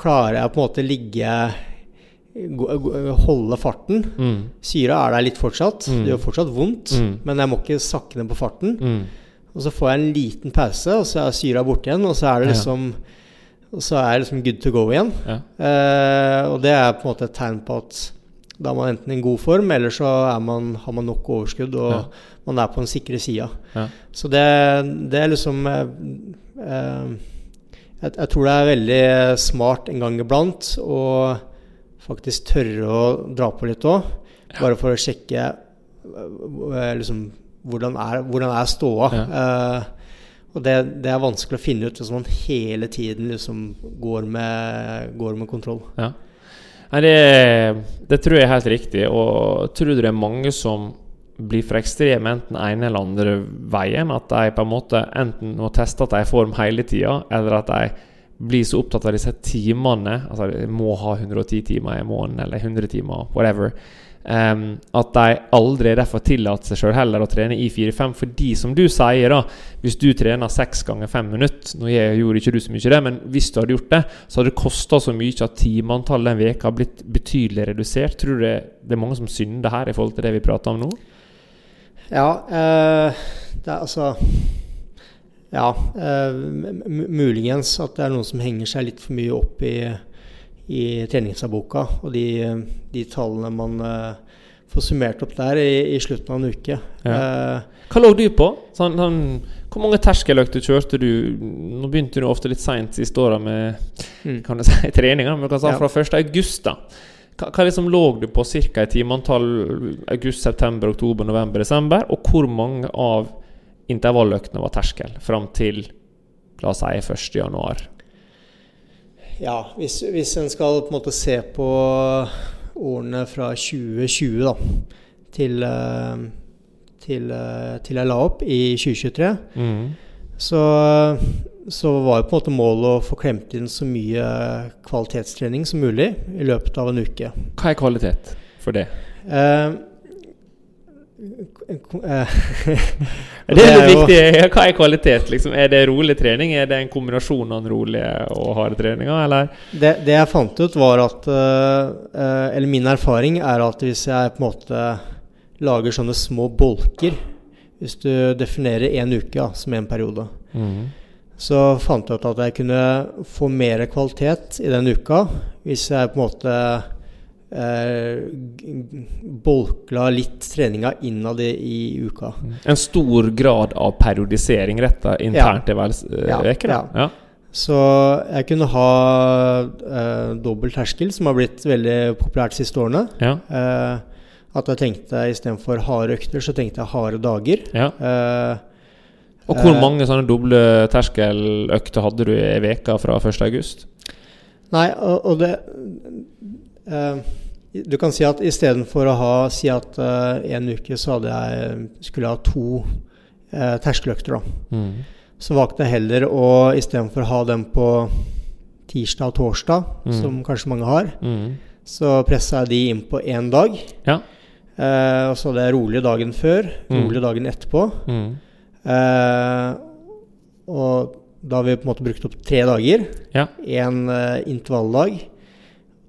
klarer jeg på en måte ligge Holde farten. Mm. Syra er der litt fortsatt. Mm. Det gjør fortsatt vondt, mm. men jeg må ikke sakke ned på farten. Mm. Og så får jeg en liten pause, og så er syra borte igjen, og så er det liksom Og så er jeg liksom good to go igjen. Ja. Eh, og det er på en måte et tegn på at da er man enten i god form, eller så man, har man nok overskudd. og ja man er på den sikre sida. Ja. Så det, det, er liksom eh, eh, jeg, jeg, tror det er veldig smart en gang iblant å faktisk tørre å dra på litt òg. Bare for å sjekke eh, liksom, hvordan, er, hvordan er ståa. Ja. Eh, og det, det, er vanskelig å finne ut hvis man hele tiden liksom går med, går med kontroll. Ja. Nei, det, det, tror jeg er helt riktig. Og tror du det er mange som blir for ekstreme enten ene eller andre veien. At de på en måte enten må teste at de er i form hele tida, eller at de blir så opptatt av disse timene. Altså de må ha 110 timer i måneden, eller 100 timer, whatever. Um, at de aldri derfor tillater seg sjøl heller å trene i 4-5. Fordi, som du sier, da hvis du trener seks ganger fem minutter Nå gjorde ikke du så mye det, men hvis du hadde gjort det, så hadde det kosta så mye at timeantallet den veka har blitt betydelig redusert. Tror du det, det er mange som synder her i forhold til det vi prater om nå? Ja, eh, det er altså Ja, eh, muligens at det er noen som henger seg litt for mye opp i, i treningsdagboka og de, de, tallene man eh, får summert opp der i, i slutten av en uke. Ja. Eh, Hva lå du på? Sånn, sånn, hvor mange terskeløkter kjørte du? Nå begynte du ofte litt seint siste åra med mm. kan du si, [laughs] treninga, men hva sa ja. fra 1. august, da? Hva, hva liksom lå du på ca. i timeantall august, september, oktober, november, desember? Og hvor mange av intervalløktene var terskel fram til la oss si 1. januar? Ja, hvis, hvis en skal på en måte se på årene fra 2020 da, til, eh, til, eh, til jeg la opp i 2023, mm. så så var jo på en måte målet å få klemt inn så mye kvalitetstrening som mulig i løpet av en uke. Hva er kvalitet for det? Eh, [laughs] det er litt [laughs] viktig. Hva er kvalitet? Liksom? Er det rolig trening? Er det en kombinasjon av den rolige og harde treninga, eller? Det, det, jeg fant ut, var at uh, Eller min erfaring er at hvis jeg på en måte lager sånne små bolker Hvis du definerer én uke ja, som en periode mm så fant jeg ut at jeg kunne få mer kvalitet i den uka hvis jeg på en måte eh, bolkla litt treninga innad i, i uka. En stor grad av periodisering retta internt til hver uke? Ja. ja. Så jeg kunne ha eh, dobbel terskel, som har blitt veldig populært de siste årene. Ja. Eh, at jeg tenkte istedenfor harde økter, så tenkte jeg harde dager. Ja. Eh, og hvor eh. mange sånne doble terskeløkter hadde du i veka fra 1.8? Nei, og, og det uh, Du kan si at istedenfor å ha si at uh, en uke så hadde jeg skulle jeg ha to uh, terskeløkter, da. Mm. Så valgte jeg heller å istedenfor å ha dem på tirsdag og torsdag, mm. som kanskje mange har, mm. så pressa jeg de inn på én dag. Ja. Uh, og så hadde jeg rolig dagen før, mm. rolig dagen etterpå. Mm. Uh, og da har vi på en måte brukt opp tre dager. Én ja. uh, intervalldag,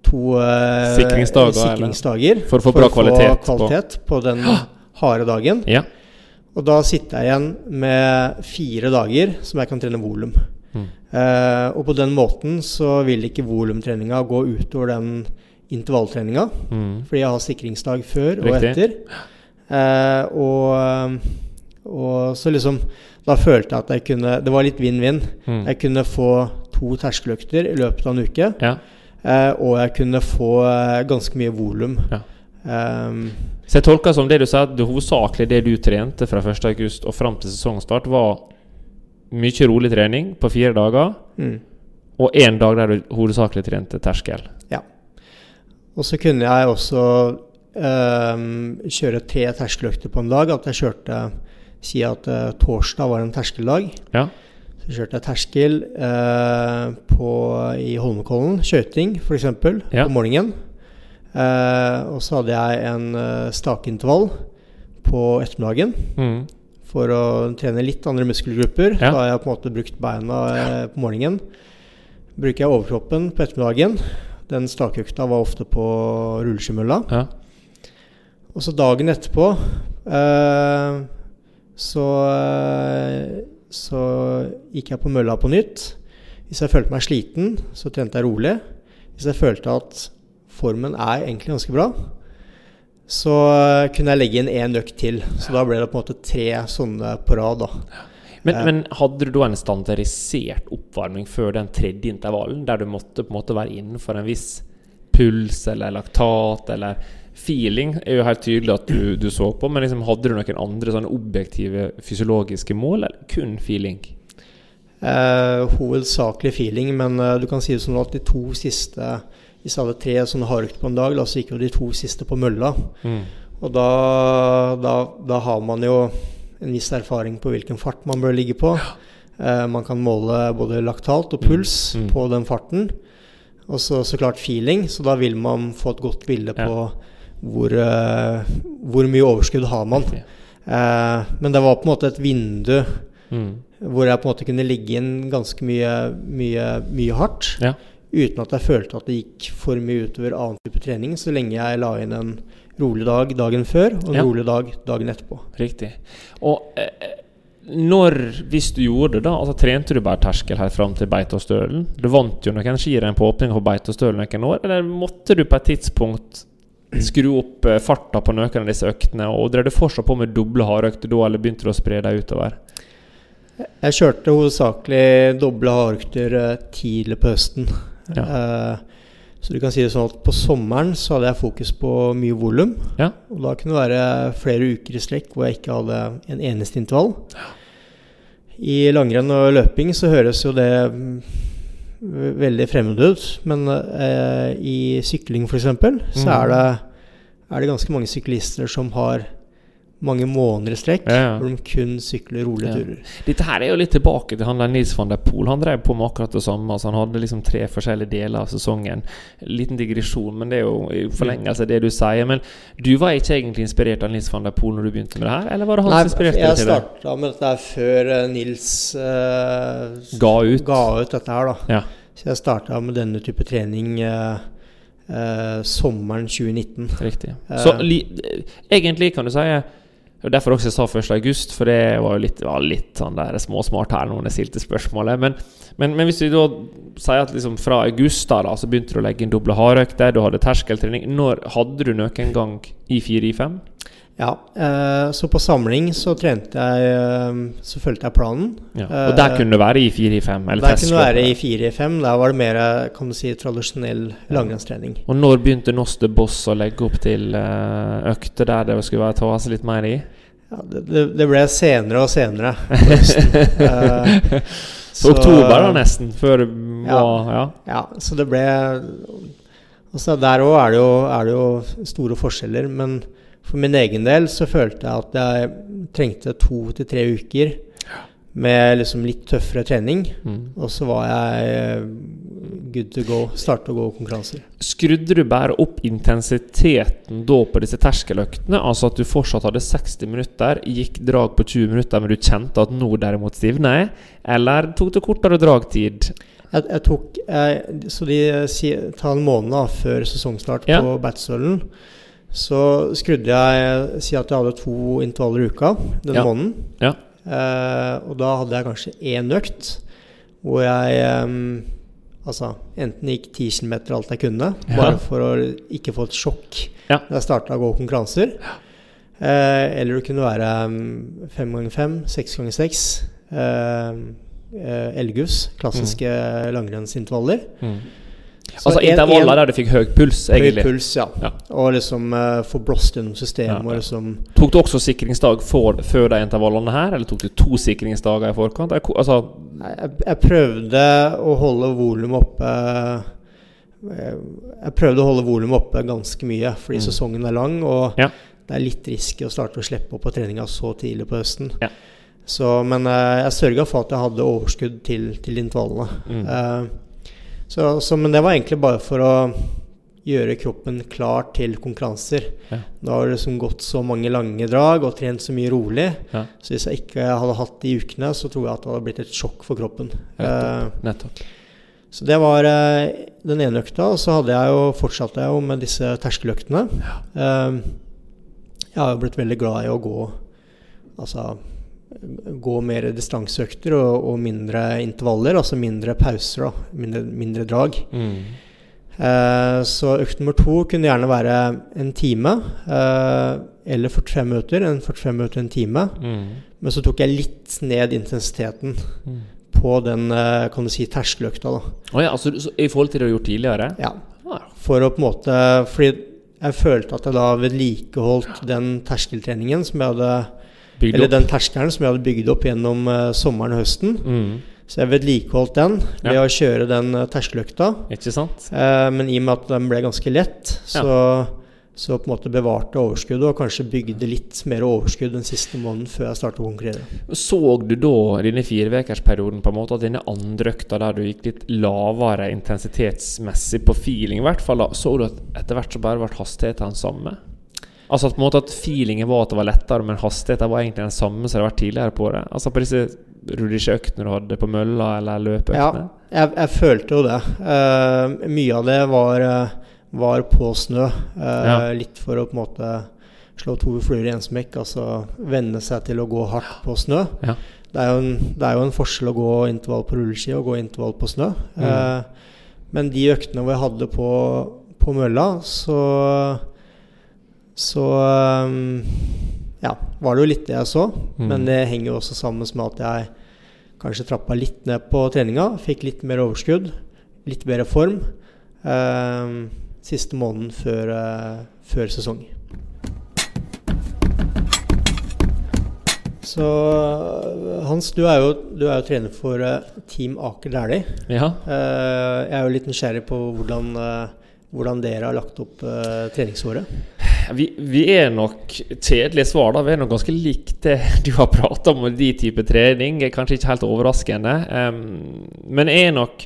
to eh, Sikringsdager, sikringsdager For å få bra kvalitet på- kvalitet på den harde dagen. Ja. Og da sitter jeg igjen med fire dager som jeg kan trene volum. Mm. Eh, og på den måten så vil ikke volumtreninga gå utover den intervalltreninga. Mm. Fordi jeg har sikringsdag før og etter. Eh, og, og så liksom Da følte jeg at jeg kunne Det var litt vinn-vinn. Mm. Jeg kunne få to terskeløkter i løpet av en uke. ja. Eh, og jeg kunne få eh, ganske mye volum. Ja. Um, Så jeg tolker som det du sa, at det hovedsakelig det du trente fra 1.8 og fram til sesongstart, var mye rolig trening på fire dager, mm, og én dag der du hovedsakelig trente terskel. ja. Og så kunne jeg også um, kjøre tre terskeløkter på en dag. At jeg kjørte Si at uh, torsdag var en terskeldag. Ja. Så kjørte jeg terskel uh, på, i Holmenkollen, skøyting f.eks., Ja. på morgenen. Uh, og så hadde jeg en stakeintervall på ettermiddagen Mm. for å trene litt andre muskelgrupper. Ja. Da har jeg på en måte brukt beina på morgenen. Bruker jeg overkroppen på ettermiddagen. Den stakøkta var ofte på rulleskimølla. Ja. Og så dagen etterpå eh, så, eh, så gikk jeg på mølla på nytt. Hvis jeg følte meg sliten, så trente jeg rolig. Hvis jeg følte at formen er egentlig ganske bra, så eh, kunne jeg legge inn én økt til. Så da ble det på en måte tre sånne på rad. da. Men, Ja. men hadde du da en standardisert oppvarming før den tredje intervallen, der du måtte på en måte være innenfor en viss puls eller laktat eller feeling? er jo helt tydelig at du, du så på, men liksom hadde du noen andre sånne objektive fysiologiske mål, eller kun feeling? Eh, hovedsakelig feeling, men eh, du kan si det sånn at de to siste Hvis jeg hadde tre sånne hardøkter på en dag, da, så gikk jo de to siste på mølla. Mm. Og da, da, da har man jo en viss erfaring på hvilken fart man bør ligge på. Eh, man kan måle både laktalt og puls Mm. på den farten. Og så, så klart feeling, så da vil man få et godt bilde Ja. på hvor, eh, hvor mye overskudd har man. Eh, men det var på en måte et vindu Mm. hvor jeg på en måte kunne ligge inn ganske mye, mye, mye hardt. Ja. Uten at jeg følte at det gikk for mye utover annen type trening, så lenge jeg la inn en rolig dag dagen før og en Ja. rolig dag dagen etterpå. Riktig. Og eh, når, hvis du gjorde det, da altså trente du bare terskel her fram til Beitostølen? Du vant jo noen skirenn på åpning på Beitostølen noen år, eller måtte du på et tidspunkt skru opp eh, farta på noen av disse øktene, og drev du fortsatt på med doble hardøkter da, eller begynte du å spre dem utover? Jeg kjørte hovedsakelig doble hardøkter eh, tidlig på høsten. Ja. Eh, så du kan si det sånn at på sommeren så hadde jeg fokus på mye volum. Ja. Og da kunne det være flere uker i strekk hvor jeg ikke hadde en eneste intervall. I langrenn og løping så høres jo det veldig fremmed ut, men eh, i sykling f.eks. så Mm. er det, er det ganske mange syklister som har mange måneder i strekk Ja, ja. hvor de kun sykler rolige turer. Dette her er jo litt tilbake til han Nils van der Poel. Han drev på med akkurat det samme. Altså han hadde liksom tre forskjellige deler av sesongen. Liten digresjon, men det er jo i forlengelse av det du sier. Men du var ikke egentlig inspirert av Nils van der Poel når du begynte med det her? Eller var det han Nei, som inspirerte deg til det? Jeg starta med dette her før eh, Nils uh, Ga ut? ga ut dette her, da. Ja. Så jeg starta med denne type trening eh, eh, sommeren 2019. Riktig. Eh. Så li, egentlig kan du si og Derfor også jeg sa 1. august, for det var jo litt, ja, litt sånn der småsmart her når jeg stilte spørsmålet. Men, men, men hvis vi da sier at liksom fra august da, da så begynte du å legge inn doble hardøkter, du hadde terskeltrening. Når hadde du noen gang i 4-i-5? Ja, eh, så på samling så trente jeg eh, Så fulgte jeg planen. Ja. Og der kunne det være i 4-i-5? Eller Der kunne det være i testløpet. 4-5. Der var det mer kan du si, tradisjonell langrennstrening. Og når begynte Noste Boss å legge opp til eh, økter der det skulle være ta seg litt mer i? Ja, det, det, ble senere og senere. [laughs] Eh, Så oktober da nesten, før det var Ja. Ja, så det ble Altså Der òg er, er det jo store forskjeller, men for min egen del så følte jeg at jeg trengte to til tre uker med liksom litt tøffere trening. Mm. Og så var jeg eh, good to go. Starte å gå konkurranser. Skrudde du bare opp intensiteten da på disse terskeløktene? Altså at du fortsatt hadde 60 minutter, gikk drag på 20 minutter, men du kjente at nå derimot stivna jeg? Eller tok det kortere dragtid? Jeg, jeg tok jeg, Så de sier ta en måned før sesongstart Ja. på Batstølen. Så skrudde jeg Si at jeg hadde to intervaller i uka den Ja. måneden. Ja. Eh, og da hadde jeg kanskje én økt hvor jeg eh, Altså enten gikk 10 km alt jeg kunne, Ja. bare for å ikke få et sjokk Ja. når jeg starta å gå konkurranser. Eh, eller det kunne være mm, fem ganger fem, seks ganger seks. Eh, eh, Elgus, klassiske langrennsintervaller. Mm. Så Altså en- intervaller en- der du fikk høy puls, Høy puls, ja. Ja. Og liksom uh, få blåst gjennom systemet. Ja, ja. Og liksom Tok du også sikringsdag for, før de intervallene her, eller tok du to sikringsdager i forkant? Jeg, Altså, jeg, jeg prøvde å holde volumet oppe eh, Jeg prøvde å holde volumet oppe ganske mye, fordi Mm. sesongen er lang. Og det er litt risky å starte å slippe opp på treninga så tidlig på høsten. Ja. Så, men uh, jeg sørga for at jeg hadde overskudd til, til intervallene. Mm. Eh, så, så, men det var egentlig bare for å gjøre kroppen klar til konkurranser. Ja. Da har det liksom gått så mange lange drag og trent så mye rolig. Ja. Så hvis jeg ikke hadde hatt de ukene, så tror jeg at det hadde blitt et sjokk for kroppen. Nettopp. nettopp. så det var eh, den ene økta. Og så hadde jeg jo, fortsatte jeg jo med disse terskeløktene. Eh, jeg har jo blitt veldig glad i å gå Altså gå mer distanseøkter og, og mindre intervaller. Altså mindre pauser, da. Mindre, mindre drag. Mm. Eh, så økt nummer to kunne gjerne være en time. Eh, eller 45 minutter. En 45 minutter, en time. Mm. Men så tok jeg litt ned intensiteten Mm. på den eh, kan du si, terskeløkta. da. Oh, ja, altså, så, I forhold til det du har gjort tidligere? Ja. Ah, For å på en måte Fordi jeg følte at jeg da vedlikeholdt den terskeltreningen som jeg hadde bygd Eller opp. den terskelen som jeg hadde bygd opp gjennom uh, sommeren og høsten. Mm. Så jeg vedlikeholdt den ved Ja. å kjøre den uh, terskeløkta. Ikke sant? Uh, men i og med at den ble ganske lett, så, så på en måte bevarte overskuddet og kanskje bygde litt mer overskudd den siste måneden før jeg startet å konkurrere. Så du da denne firevekersperioden på en måte at denne andre økta der du gikk litt lavere intensitetsmessig på feeling, i hvert fall, da, så du at etter hvert så bare ble hastigheten den samme? Altså på en måte at feelingen var at det var lettere, men hastigheten var egentlig den samme som det har vært tidligere på det? Altså på disse rulleskøytene du hadde på mølla, eller løpeøktene? Ja, jeg, jeg følte jo det. Uh, mye av det var, eh, var på snø. Uh, Ja. Litt for å på en måte slå to fluer i en smekk. Altså venne seg til å gå hardt på snø. Ja. Det, er jo en, det er jo en forskjell å gå intervall på rulleski og gå intervall på snø. Mm. Uh, men de øktene hvor jeg hadde på, på mølla, så så um, ja, var det jo litt det jeg så. Mm. Men det henger jo også sammen med at jeg kanskje trappa litt ned på treninga. Fikk litt mer overskudd. Litt bedre form. Um, siste måneden før, eh, før sesong. Så øh, Hans, du er jo, du er jo trener for eh, Team Aker Dæhlie. Ja. Eh, jeg er jo litt nysgjerrig på hvordan, eh, hvordan dere har lagt opp eh, treningsåret. Vi, vi er nok kjedelige svar, da. Vi er nok ganske likt det [laughs] du har prata om, de type trening. Kanskje ikke helt overraskende. Um, men jeg er nok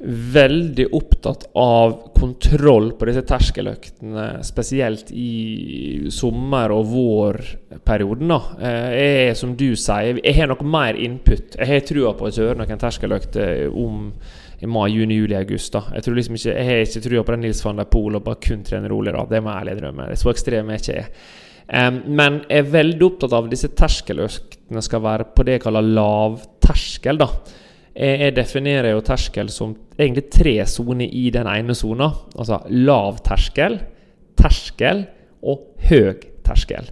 veldig opptatt av kontroll på disse terskeløktene, spesielt i sommer- og vårperioden. da. Eh, Jeg er, som du sier, jeg har nok mer input. Jeg har trua på å kjøre noen terskeløkter om i mai, juni, juli, august. da Jeg tror liksom ikke Jeg har ikke trua på den Nils van der Poel og bare kun trene rolig. da Det må jeg ærlig drømme. Det er Så ekstrem jeg ikke er. Um, men jeg er veldig opptatt av at disse terskeløktene skal være på det jeg kaller lavterskel. da jeg, jeg definerer jo terskel som egentlig tre soner i den ene sona. Altså lav terskel, terskel og høy terskel.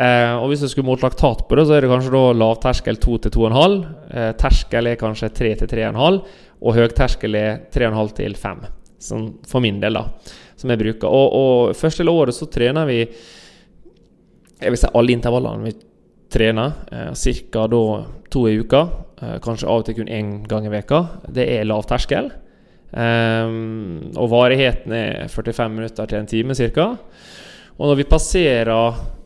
Eh, og Hvis du skulle målt laktat på det, så er det kanskje da lavterskel 2 til 2,5. Eh, terskel er kanskje 3 til 3,5. Og høyterskel er 3,5 til 5. Sånn for min del, da. Som jeg bruker. Og, og første del av året så trener vi Jeg vil si alle intervallene vi trener. Eh, Ca. da to i uka. Eh, kanskje av og til kun én gang i veka. Det er lav terskel. Eh, og varigheten er 45 minutter til en time ca. Og når vi passerer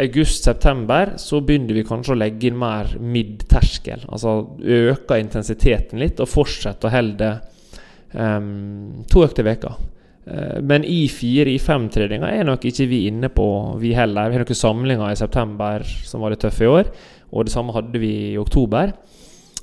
august-september, så begynner vi kanskje å legge inn mer midd-terskel. Altså øker intensiteten litt og fortsetter å holde um, to økter i veka. Eh, Men i fire, i fem-treninga er nok ikke vi inne på, vi heller. Vi har noen samlinger i september som var litt tøffe i år, og det samme hadde vi i oktober.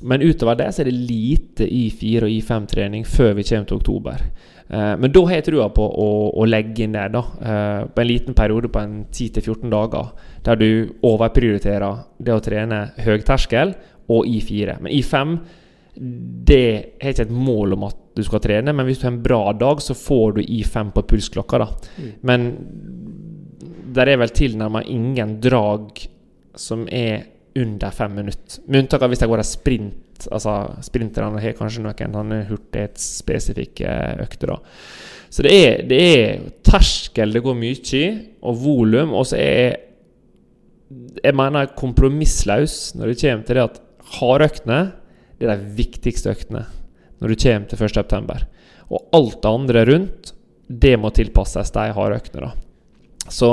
Men utover det så er det lite I4 og I5-trening før vi kommer til oktober. Eh, men da har jeg trua på å, å, legge inn det da, eh, på en liten periode på en 10-14 dager, der du overprioriterer det å trene høyterskel og I4. Men I5 det er ikke et mål om at du skal trene, men hvis du har en bra dag, så får du I5 på pulsklokka. da. Mm. Men der er vel tilnærmet ingen drag som er under fem minutter. Med unntak av hvis jeg går en sprint. Altså Sprinterne har kanskje noen hurtighetsspesifikke økter. da. Så det er, det er terskel det går mye i, og volum. Og så er jeg mener kompromissløs når det kommer til det at hardøktene det er de viktigste øktene når du kommer til 1.9. Og alt det andre rundt, det må tilpasses de harde øktene. da. Så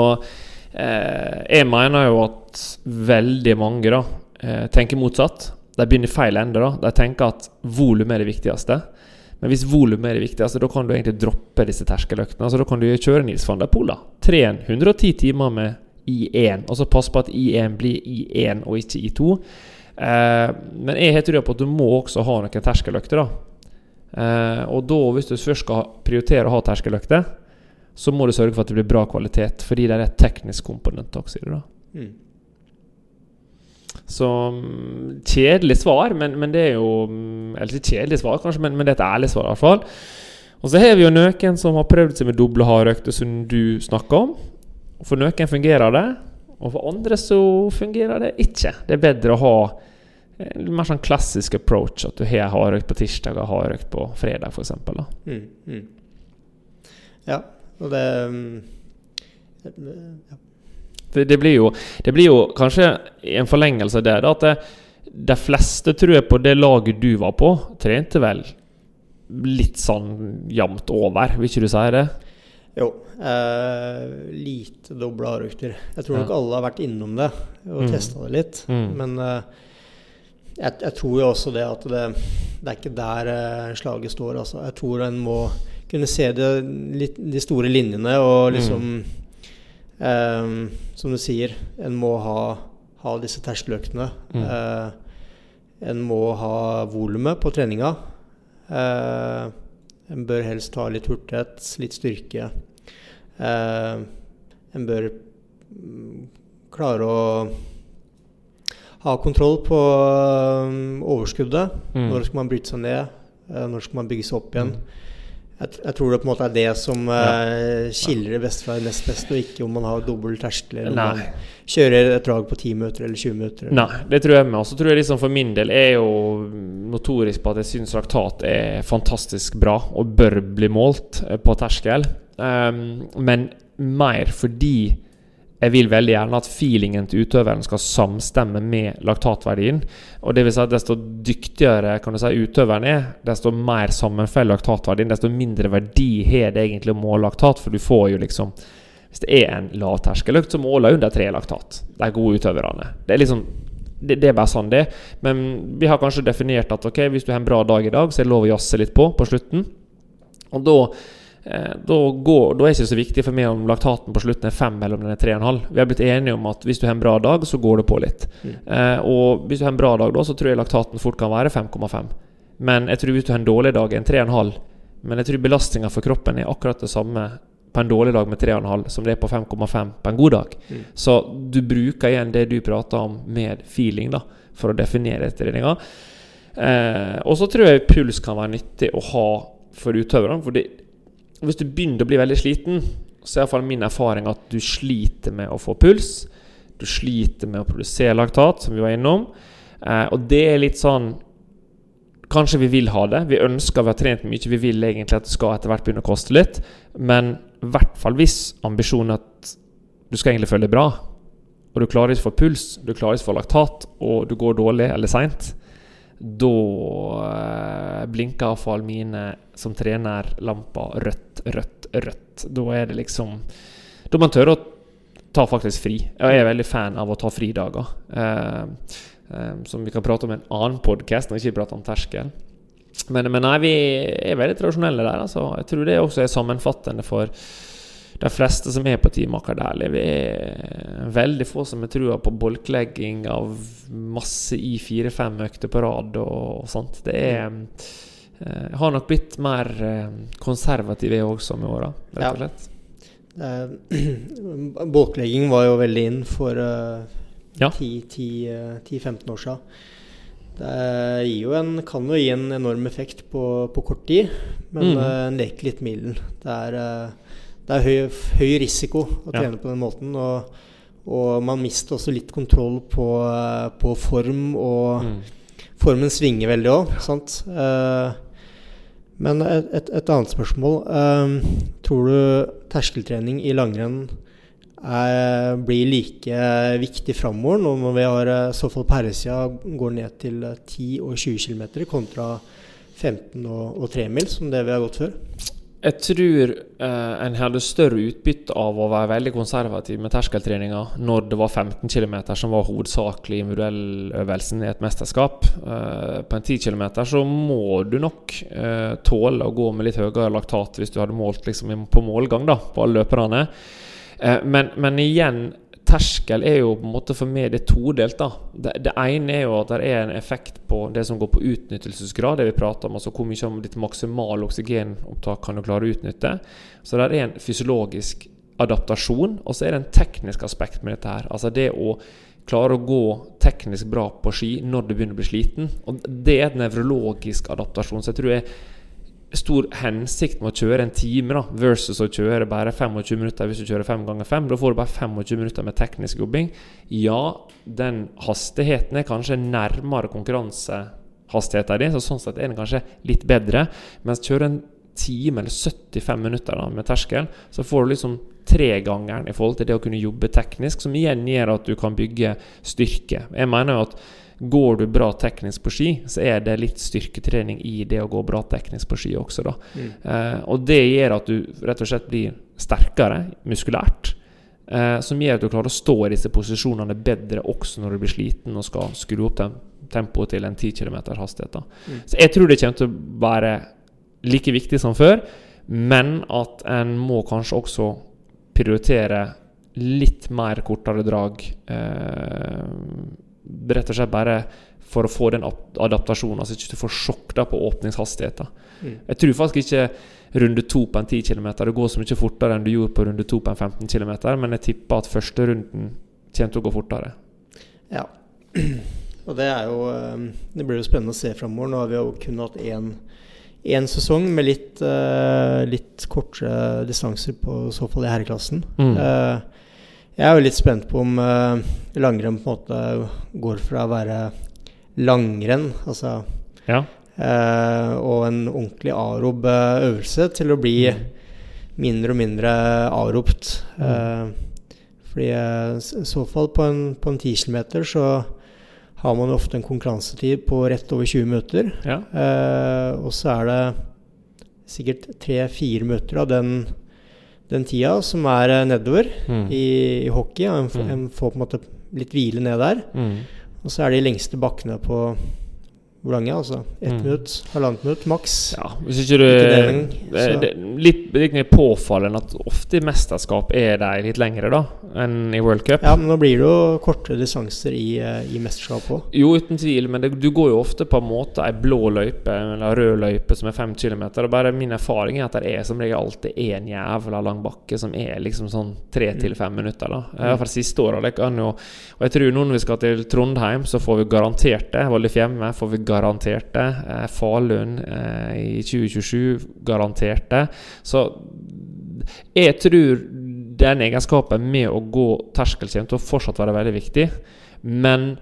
jeg mener jo at veldig mange da eh, tenker motsatt. De begynner i feil ende. da. De tenker at volum er det viktigste. Men hvis volum er det viktigste, da kan du egentlig droppe disse terskeløktene. Altså, da kan du kjøre Nils van der Poel. Tren 110 timer med I1, og så pass på at I1 blir I1 og ikke I2. Eh, men jeg har trua på at du må også ha noen terskeløkter. Eh, og da, hvis du først skal prioritere å ha terskeløkter, så må du sørge for at det blir bra kvalitet, fordi det er et teknisk komponent også i det. da. Mm. Så mm, kjedelig svar, men, men, det er jo mm, Eller ikke kjedelig svar, kanskje, men, men, det er et ærlig svar, i hvert fall. Og så har vi jo noen som har prøvd seg med doble hardøkter, som du snakker om. For noen fungerer det, og for andre så fungerer det ikke. Det er bedre å ha en mer sånn klassisk approach, at du har hardøkt på tirsdag og hardøkt på fredag, f.eks. Mm, mm. Ja, og det mm, ja. det, det, blir jo, det blir jo kanskje en forlengelse det, da, at det, de fleste, tror jeg, på det laget du var på, trente vel litt sånn jevnt over, vil ikke du si det? Jo. Eh, lite dobla rukter. Jeg tror nok alle har vært innom det og mm. testa det litt. Mm. Men eh, jeg, jeg, tror jo også det at det, det er ikke der eh, slaget står. Altså. Jeg tror en må kunne se det, litt, de store linjene og liksom mm. um, Som du sier, en må ha, ha disse terskeløktene. Mm. Uh, en må ha volumet på treninga. Uh, en bør helst ha litt hurtighet, litt styrke. en bør mm, klare å ha kontroll på um, overskuddet. Mm. Når skal man bryte seg ned? Uh, når skal man bygge seg opp igjen? Mm. Jeg, jeg, tror det på en måte er det som uh, skiller det beste fra det nest beste, og ikke om man har dobbel terskel eller om man kjører et drag på 10 minutter eller 20 minutter. Eller. Nei, det tror jeg med. Og så tror jeg liksom for min del er jo notorisk på at jeg syns laktat er fantastisk bra og bør bli målt eh, på terskel. Um, men mer fordi jeg vil veldig gjerne at feelingen til utøveren skal samstemme med laktatverdien. Og det vil si at Desto dyktigere kan du si, utøveren er, desto mer sammenfaller laktatverdien. Desto mindre verdi har det egentlig å måle laktat, for du får jo liksom Hvis det er en lavterskeløkt, så måler under tre laktat. De gode utøverne. Det er liksom det, det, er bare sånn det Men vi har kanskje definert at ok, hvis du har en bra dag i dag, så er det lov å jazze litt på på slutten. Og da da, går, da, er det ikke så viktig for meg om laktaten på slutten er 5 eller om den er 3,5. Vi har blitt enige om at hvis du har en bra dag, så går det på litt. Mm. Eh, og hvis du har en bra dag, da, så tror jeg laktaten fort kan være 5,5. Men jeg tror hvis du har en dårlig dag, en 3,5. Men jeg tror belastninga for kroppen er akkurat det samme på en dårlig dag med 3,5 som det er på 5,5 på en god dag. Mm. Så du bruker igjen det du prater om med feeling, da, for å definere treninga. Eh, og så tror jeg puls kan være nyttig å ha for utøverne. For det, hvis du begynner å bli veldig sliten, så er iallfall min erfaring at du sliter med å få puls. Du sliter med å produsere laktat, som vi var innom. Eh, og det er litt sånn Kanskje vi vil ha det. Vi ønsker vi har trent mye. Vi vil egentlig at det skal etter hvert begynne å koste litt. Men i hvert fall hvis ambisjonen er at du skal egentlig føle deg bra, og du klarer ikke å få puls, du klarer ikke å få laktat, og du går dårlig eller seint, da eh, blinker iallfall mine som trener lampa rødt, rødt, rødt. Da er det liksom Da man tørre å ta faktisk fri. Jeg er veldig fan av å ta fridager. Eh, eh, som vi kan prate om i en annen podkast, når vi ikke prater om terskel. Men, men, nei, vi er veldig tradisjonelle der. Altså. Jeg tror det også er sammenfattende for de fleste som er på Team vi er veldig få som har trua på bolklegging av masse i fire-fem økter på rad og, og sånt. Det er jeg har nok blitt mer eh, konservativ jeg også med åra, rett og slett. Ja. [clears throat] Bolklegging var jo veldig inn for uh, Ja. 10-15 år siden. Det jo en, kan jo gi en enorm effekt på, på kort tid, men Mm. uh, en leker litt med ilden. Det er, eh, det er høy, høy risiko å Ja. trene på den måten. Og, og man mister også litt kontroll på, på form, og Mm. formen svinger veldig òg. sant? Eh, men et, et, et annet spørsmål. eh, tror du terskeltrening i langrenn er, blir like viktig framover nå når vi har eh, så fall på herresida går ned til eh, 10 og 20 km kontra 15 og, og 3 mil, som det vi har gått før? Jeg tror eh, en hadde større utbytte av å være veldig konservativ med terskeltreninga når det var 15 km som var hovedsakelig individuelløvelsen i et mesterskap. Eh, på en 10 km så må du nok eh, tåle å gå med litt høyere laktat hvis du hadde målt liksom, på målgang da, på alle løperne. Eh, men, men igjen, terskel er jo på en måte for meg det todelt. da. Det, det ene er jo at det er en effekt på det som går på utnyttelsesgrad, det vi prater om. altså Hvor mye av ditt maksimale oksygenopptak kan du klare å utnytte. Så det er en fysiologisk adaptasjon, og så er det en teknisk aspekt med dette her. Altså det å klare å gå teknisk bra på ski når du begynner å bli sliten. Og det er et nevrologisk adaptasjon. Så jeg tror er stor hensikt med å kjøre en time da, versus å kjøre bare 25 minutter hvis du kjører 5 ganger 5. Da får du bare 25 minutter med teknisk jobbing. Ja, den hastigheten er kanskje nærmere konkurransehastigheten din, så sånn sett er den kanskje litt bedre. Mens kjører en time eller 75 minutter da, med terskel, så får du liksom tregangeren i forhold til det å kunne jobbe teknisk, som igjen gjør at du kan bygge styrke. Jeg mener jo at Går du bra teknisk på ski, så er det litt styrketrening i det å gå bra teknisk på ski også, da. Eh, og det gjør at du rett og slett blir sterkere muskulært. Eh, som gjør at du klarer å stå i disse posisjonene bedre også når du blir sliten og skal skru opp tem tempoet til en 10 km hastighet. Da. Så jeg tror det kommer til å være like viktig som før, men at en må kanskje også prioritere litt mer kortere drag. Eh, rett og slett bare for å få den adaptasjonen, altså ikke du får sjokk da på åpningshastigheten. Mm. Jeg tror faktisk ikke runde to på en 10 km det går så mye fortere enn du gjorde på runde to på en 15 km, men jeg tipper at første runden kommer til å gå fortere. Ja. [clears throat] Og det er jo eh, Det blir jo spennende å se framover. Nå har vi jo kun hatt én én sesong med litt, eh, litt kortere distanser på så fall i herreklassen. Mm. Eh, jeg er jo litt spent på om uh, langrenn på en måte går fra å være langrenn, altså Ja. uh, og en ordentlig arob eh, øvelse, til å bli mindre og mindre aropt. Eh, fordi eh, i så fall på en, på en 10 km så har man ofte en konkurransetid på rett over 20 minutter. Ja. Og så er det sikkert tre-fire minutter av den, den tida som er eh, nedover Mm. i, i hockey. En, Mm. en får på en måte litt hvile ned der. Mm. Og så er de lengste bakkene på hvor lange? Altså ett Mm. minutt, halvannet minutt maks. Ja, hvis ikke du det det, litt, det er påfallende at ofte i mesterskap er de litt lengre da enn i World Cup. Ja, men nå blir det jo korte distanser i, eh, i mesterskap òg. Jo, uten tvil, men det, du går jo ofte på en måte ei blå løype eller rød løype som er fem kilometer. Og bare min erfaring er at det er som regel alltid én jævla lang bakke som er liksom sånn tre til fem minutter. da I siste fall siste året. Og jeg tror nå når vi skal til Trondheim, så får vi garantert det. Volle Fjemme får vi garantert det. Eh, Falun eh, i 2027 garantert det. Så jeg tror den egenskapen med å gå terskel kommer til å fortsatt være veldig viktig. Men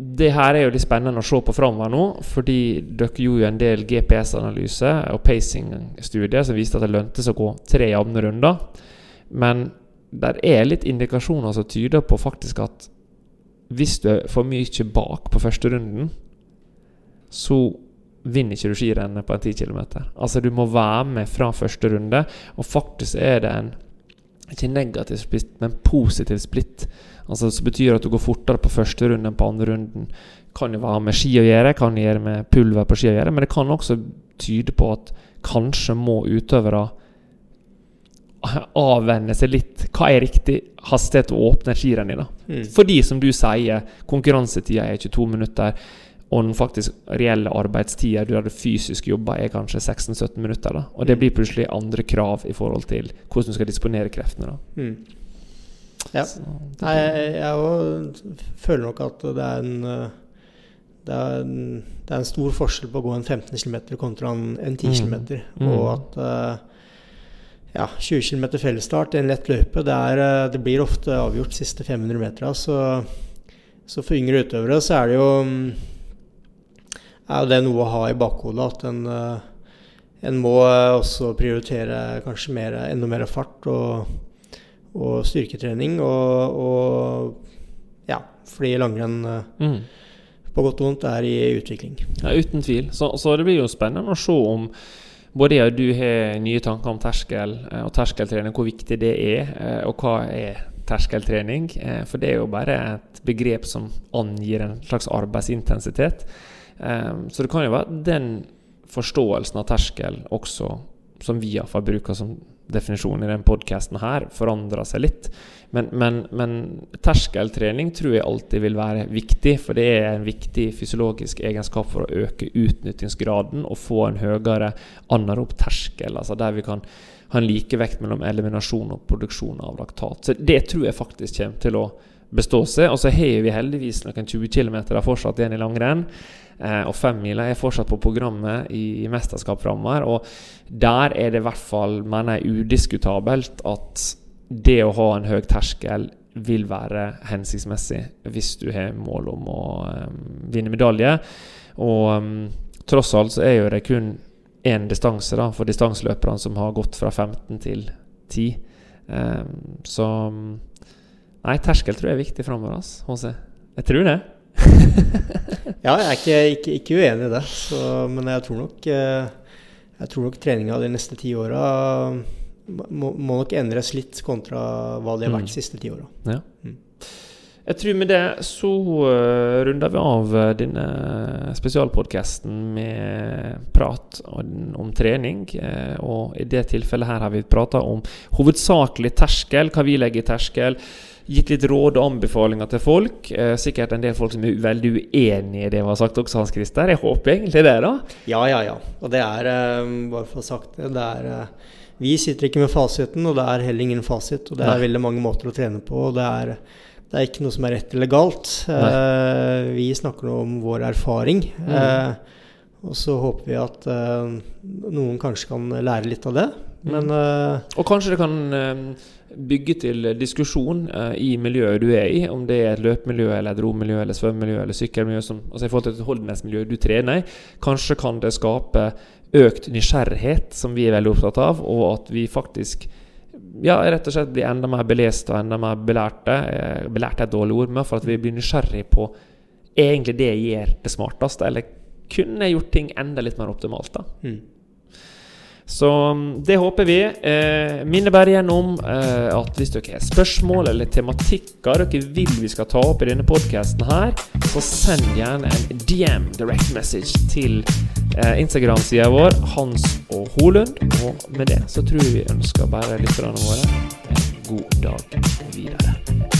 det her er jo litt spennende å se på framover nå, fordi dere gjorde jo en del GPS-analyse og pacing-studier som viste at det lønte seg å gå tre jevne runder. Men der er litt indikasjoner som tyder på faktisk at hvis du er for mye bak på første runden, så vinner ikke du skirennet på en 10 km. Altså, du må være med fra første runde, og faktisk er det en ikke negativ splitt, men positiv splitt. Altså Som betyr at du går fortere på første runde enn på andre runden. Kan jo være med ski å gjøre, kan gjøre med pulver på ski å gjøre, men det kan også tyde på at kanskje må utøvere avvenne seg litt hva er riktig hastighet å åpne skirenn i. da. Mm. Fordi, som du sier, konkurransetida er 22 minutter. Og den faktisk reelle arbeidstida du hadde fysisk jobba, er kanskje 16-17 minutter. da. Og det Mm. blir plutselig andre krav i forhold til hvordan du skal disponere kreftene. da. Mm. Ja. Så, Nei, jeg, jeg føler nok at det er en eh, det er, en, det er en stor forskjell på å gå en 15 km kontra en, en 10 Mm. km. Mm. Og at eh, ja, 20 km fellesstart i en lett løype, det, er, eh, det blir ofte avgjort siste 500 meter. Så, så for yngre utøvere så er det jo mm, er det noe å ha i bakhodet at en, eh, en må eh, også prioritere kanskje mer, enda mer fart og, og styrketrening. Og, og ja, fordi langrenn eh, mm. på godt og vondt er i utvikling. Ja, uten tvil. Så, så det blir jo spennende å se om både jeg og du har nye tanker om terskel og terskeltrening, hvor viktig det er, og hva er terskeltrening. For det er jo bare et begrep som angir en slags arbeidsintensitet. Eh, Så det kan jo være den forståelsen av terskel også, som vi iallfall bruker som definisjon i den podkasten forandrer seg litt. Men, men, men terskeltrening tror jeg alltid vil være viktig, for det er en viktig fysiologisk egenskap for å øke utnyttingsgraden og få en høyere anarob terskel, altså der vi kan ha en likevekt mellom eliminasjon og produksjon av laktat. Så det tror jeg faktisk kommer til å bestå seg. Og så har vi heldigvis noen 20 km fortsatt igjen i langrenn. Eh, og femmila er fortsatt på programmet i, mesterskap framover. Og der er det i hvert fall, mener jeg, udiskutabelt at det å ha en høy terskel vil være hensiktsmessig hvis du har mål om å vinne medalje. Og tross alt så er jo det kun én distanse da, for distanseløperne som har gått fra 15 til 10. Um, så Nei, terskel tror jeg er viktig framover, altså. Jeg tror det. [laughs] Ja, jeg er ikke, ikke, ikke uenig i det, så, men jeg tror nok eh, Jeg tror nok treninga de neste ti åra må, må nok endres litt kontra hva det har vært Mm. de siste ti åra. Ja. Mm. Jeg tror med det så uh, runder vi av denne spesialpodkasten med prat om, trening. eh, og i det tilfellet her har vi prata om hovedsakelig terskel, hva vi legger i terskel. Gitt litt råd og anbefalinger til folk. Eh, sikkert en del folk som er veldig uenig i det vi har sagt også, Hans Christer. Jeg håper egentlig det, da. Ja, ja, ja. Og det er, eh, bare for å ha sagt det, det er eh, Vi sitter ikke med fasiten, og det er heller ingen fasit. Og det er Nei. veldig mange måter å trene på, og det er, det er ikke noe som er rett eller galt. Eh, vi snakker nå om vår erfaring. Mm. Eh, og så håper vi at eh, noen kanskje kan lære litt av det. Mm. Men eh, Og kanskje det kan bygge til diskusjon uh, i miljøet du er i, om det er et løpemiljø eller et romiljø eller svømmemiljø eller sykkelmiljø, som, altså i forhold til et holdenhetsmiljø du trener i. Kanskje kan det skape økt nysgjerrighet, som vi er veldig opptatt av, og at vi faktisk ja, rett og slett blir enda mer belest og enda mer belærte. Eh, belært er et dårlig ord, men for at vi blir nysgjerrig på egentlig det gjør det smarteste, eller kunne gjort ting enda litt mer optimalt. da. mm. Så mm, det håper vi. Eh, minner bare igjen om eh, at hvis dere har spørsmål eller tematikker dere vil vi skal ta opp i denne podkasten her, så send gjerne en DM, direct message, til eh, Instagram-sida vår, Hans og Holund. Og med det så tror jeg vi ønsker bare lytterne våre en god dag videre.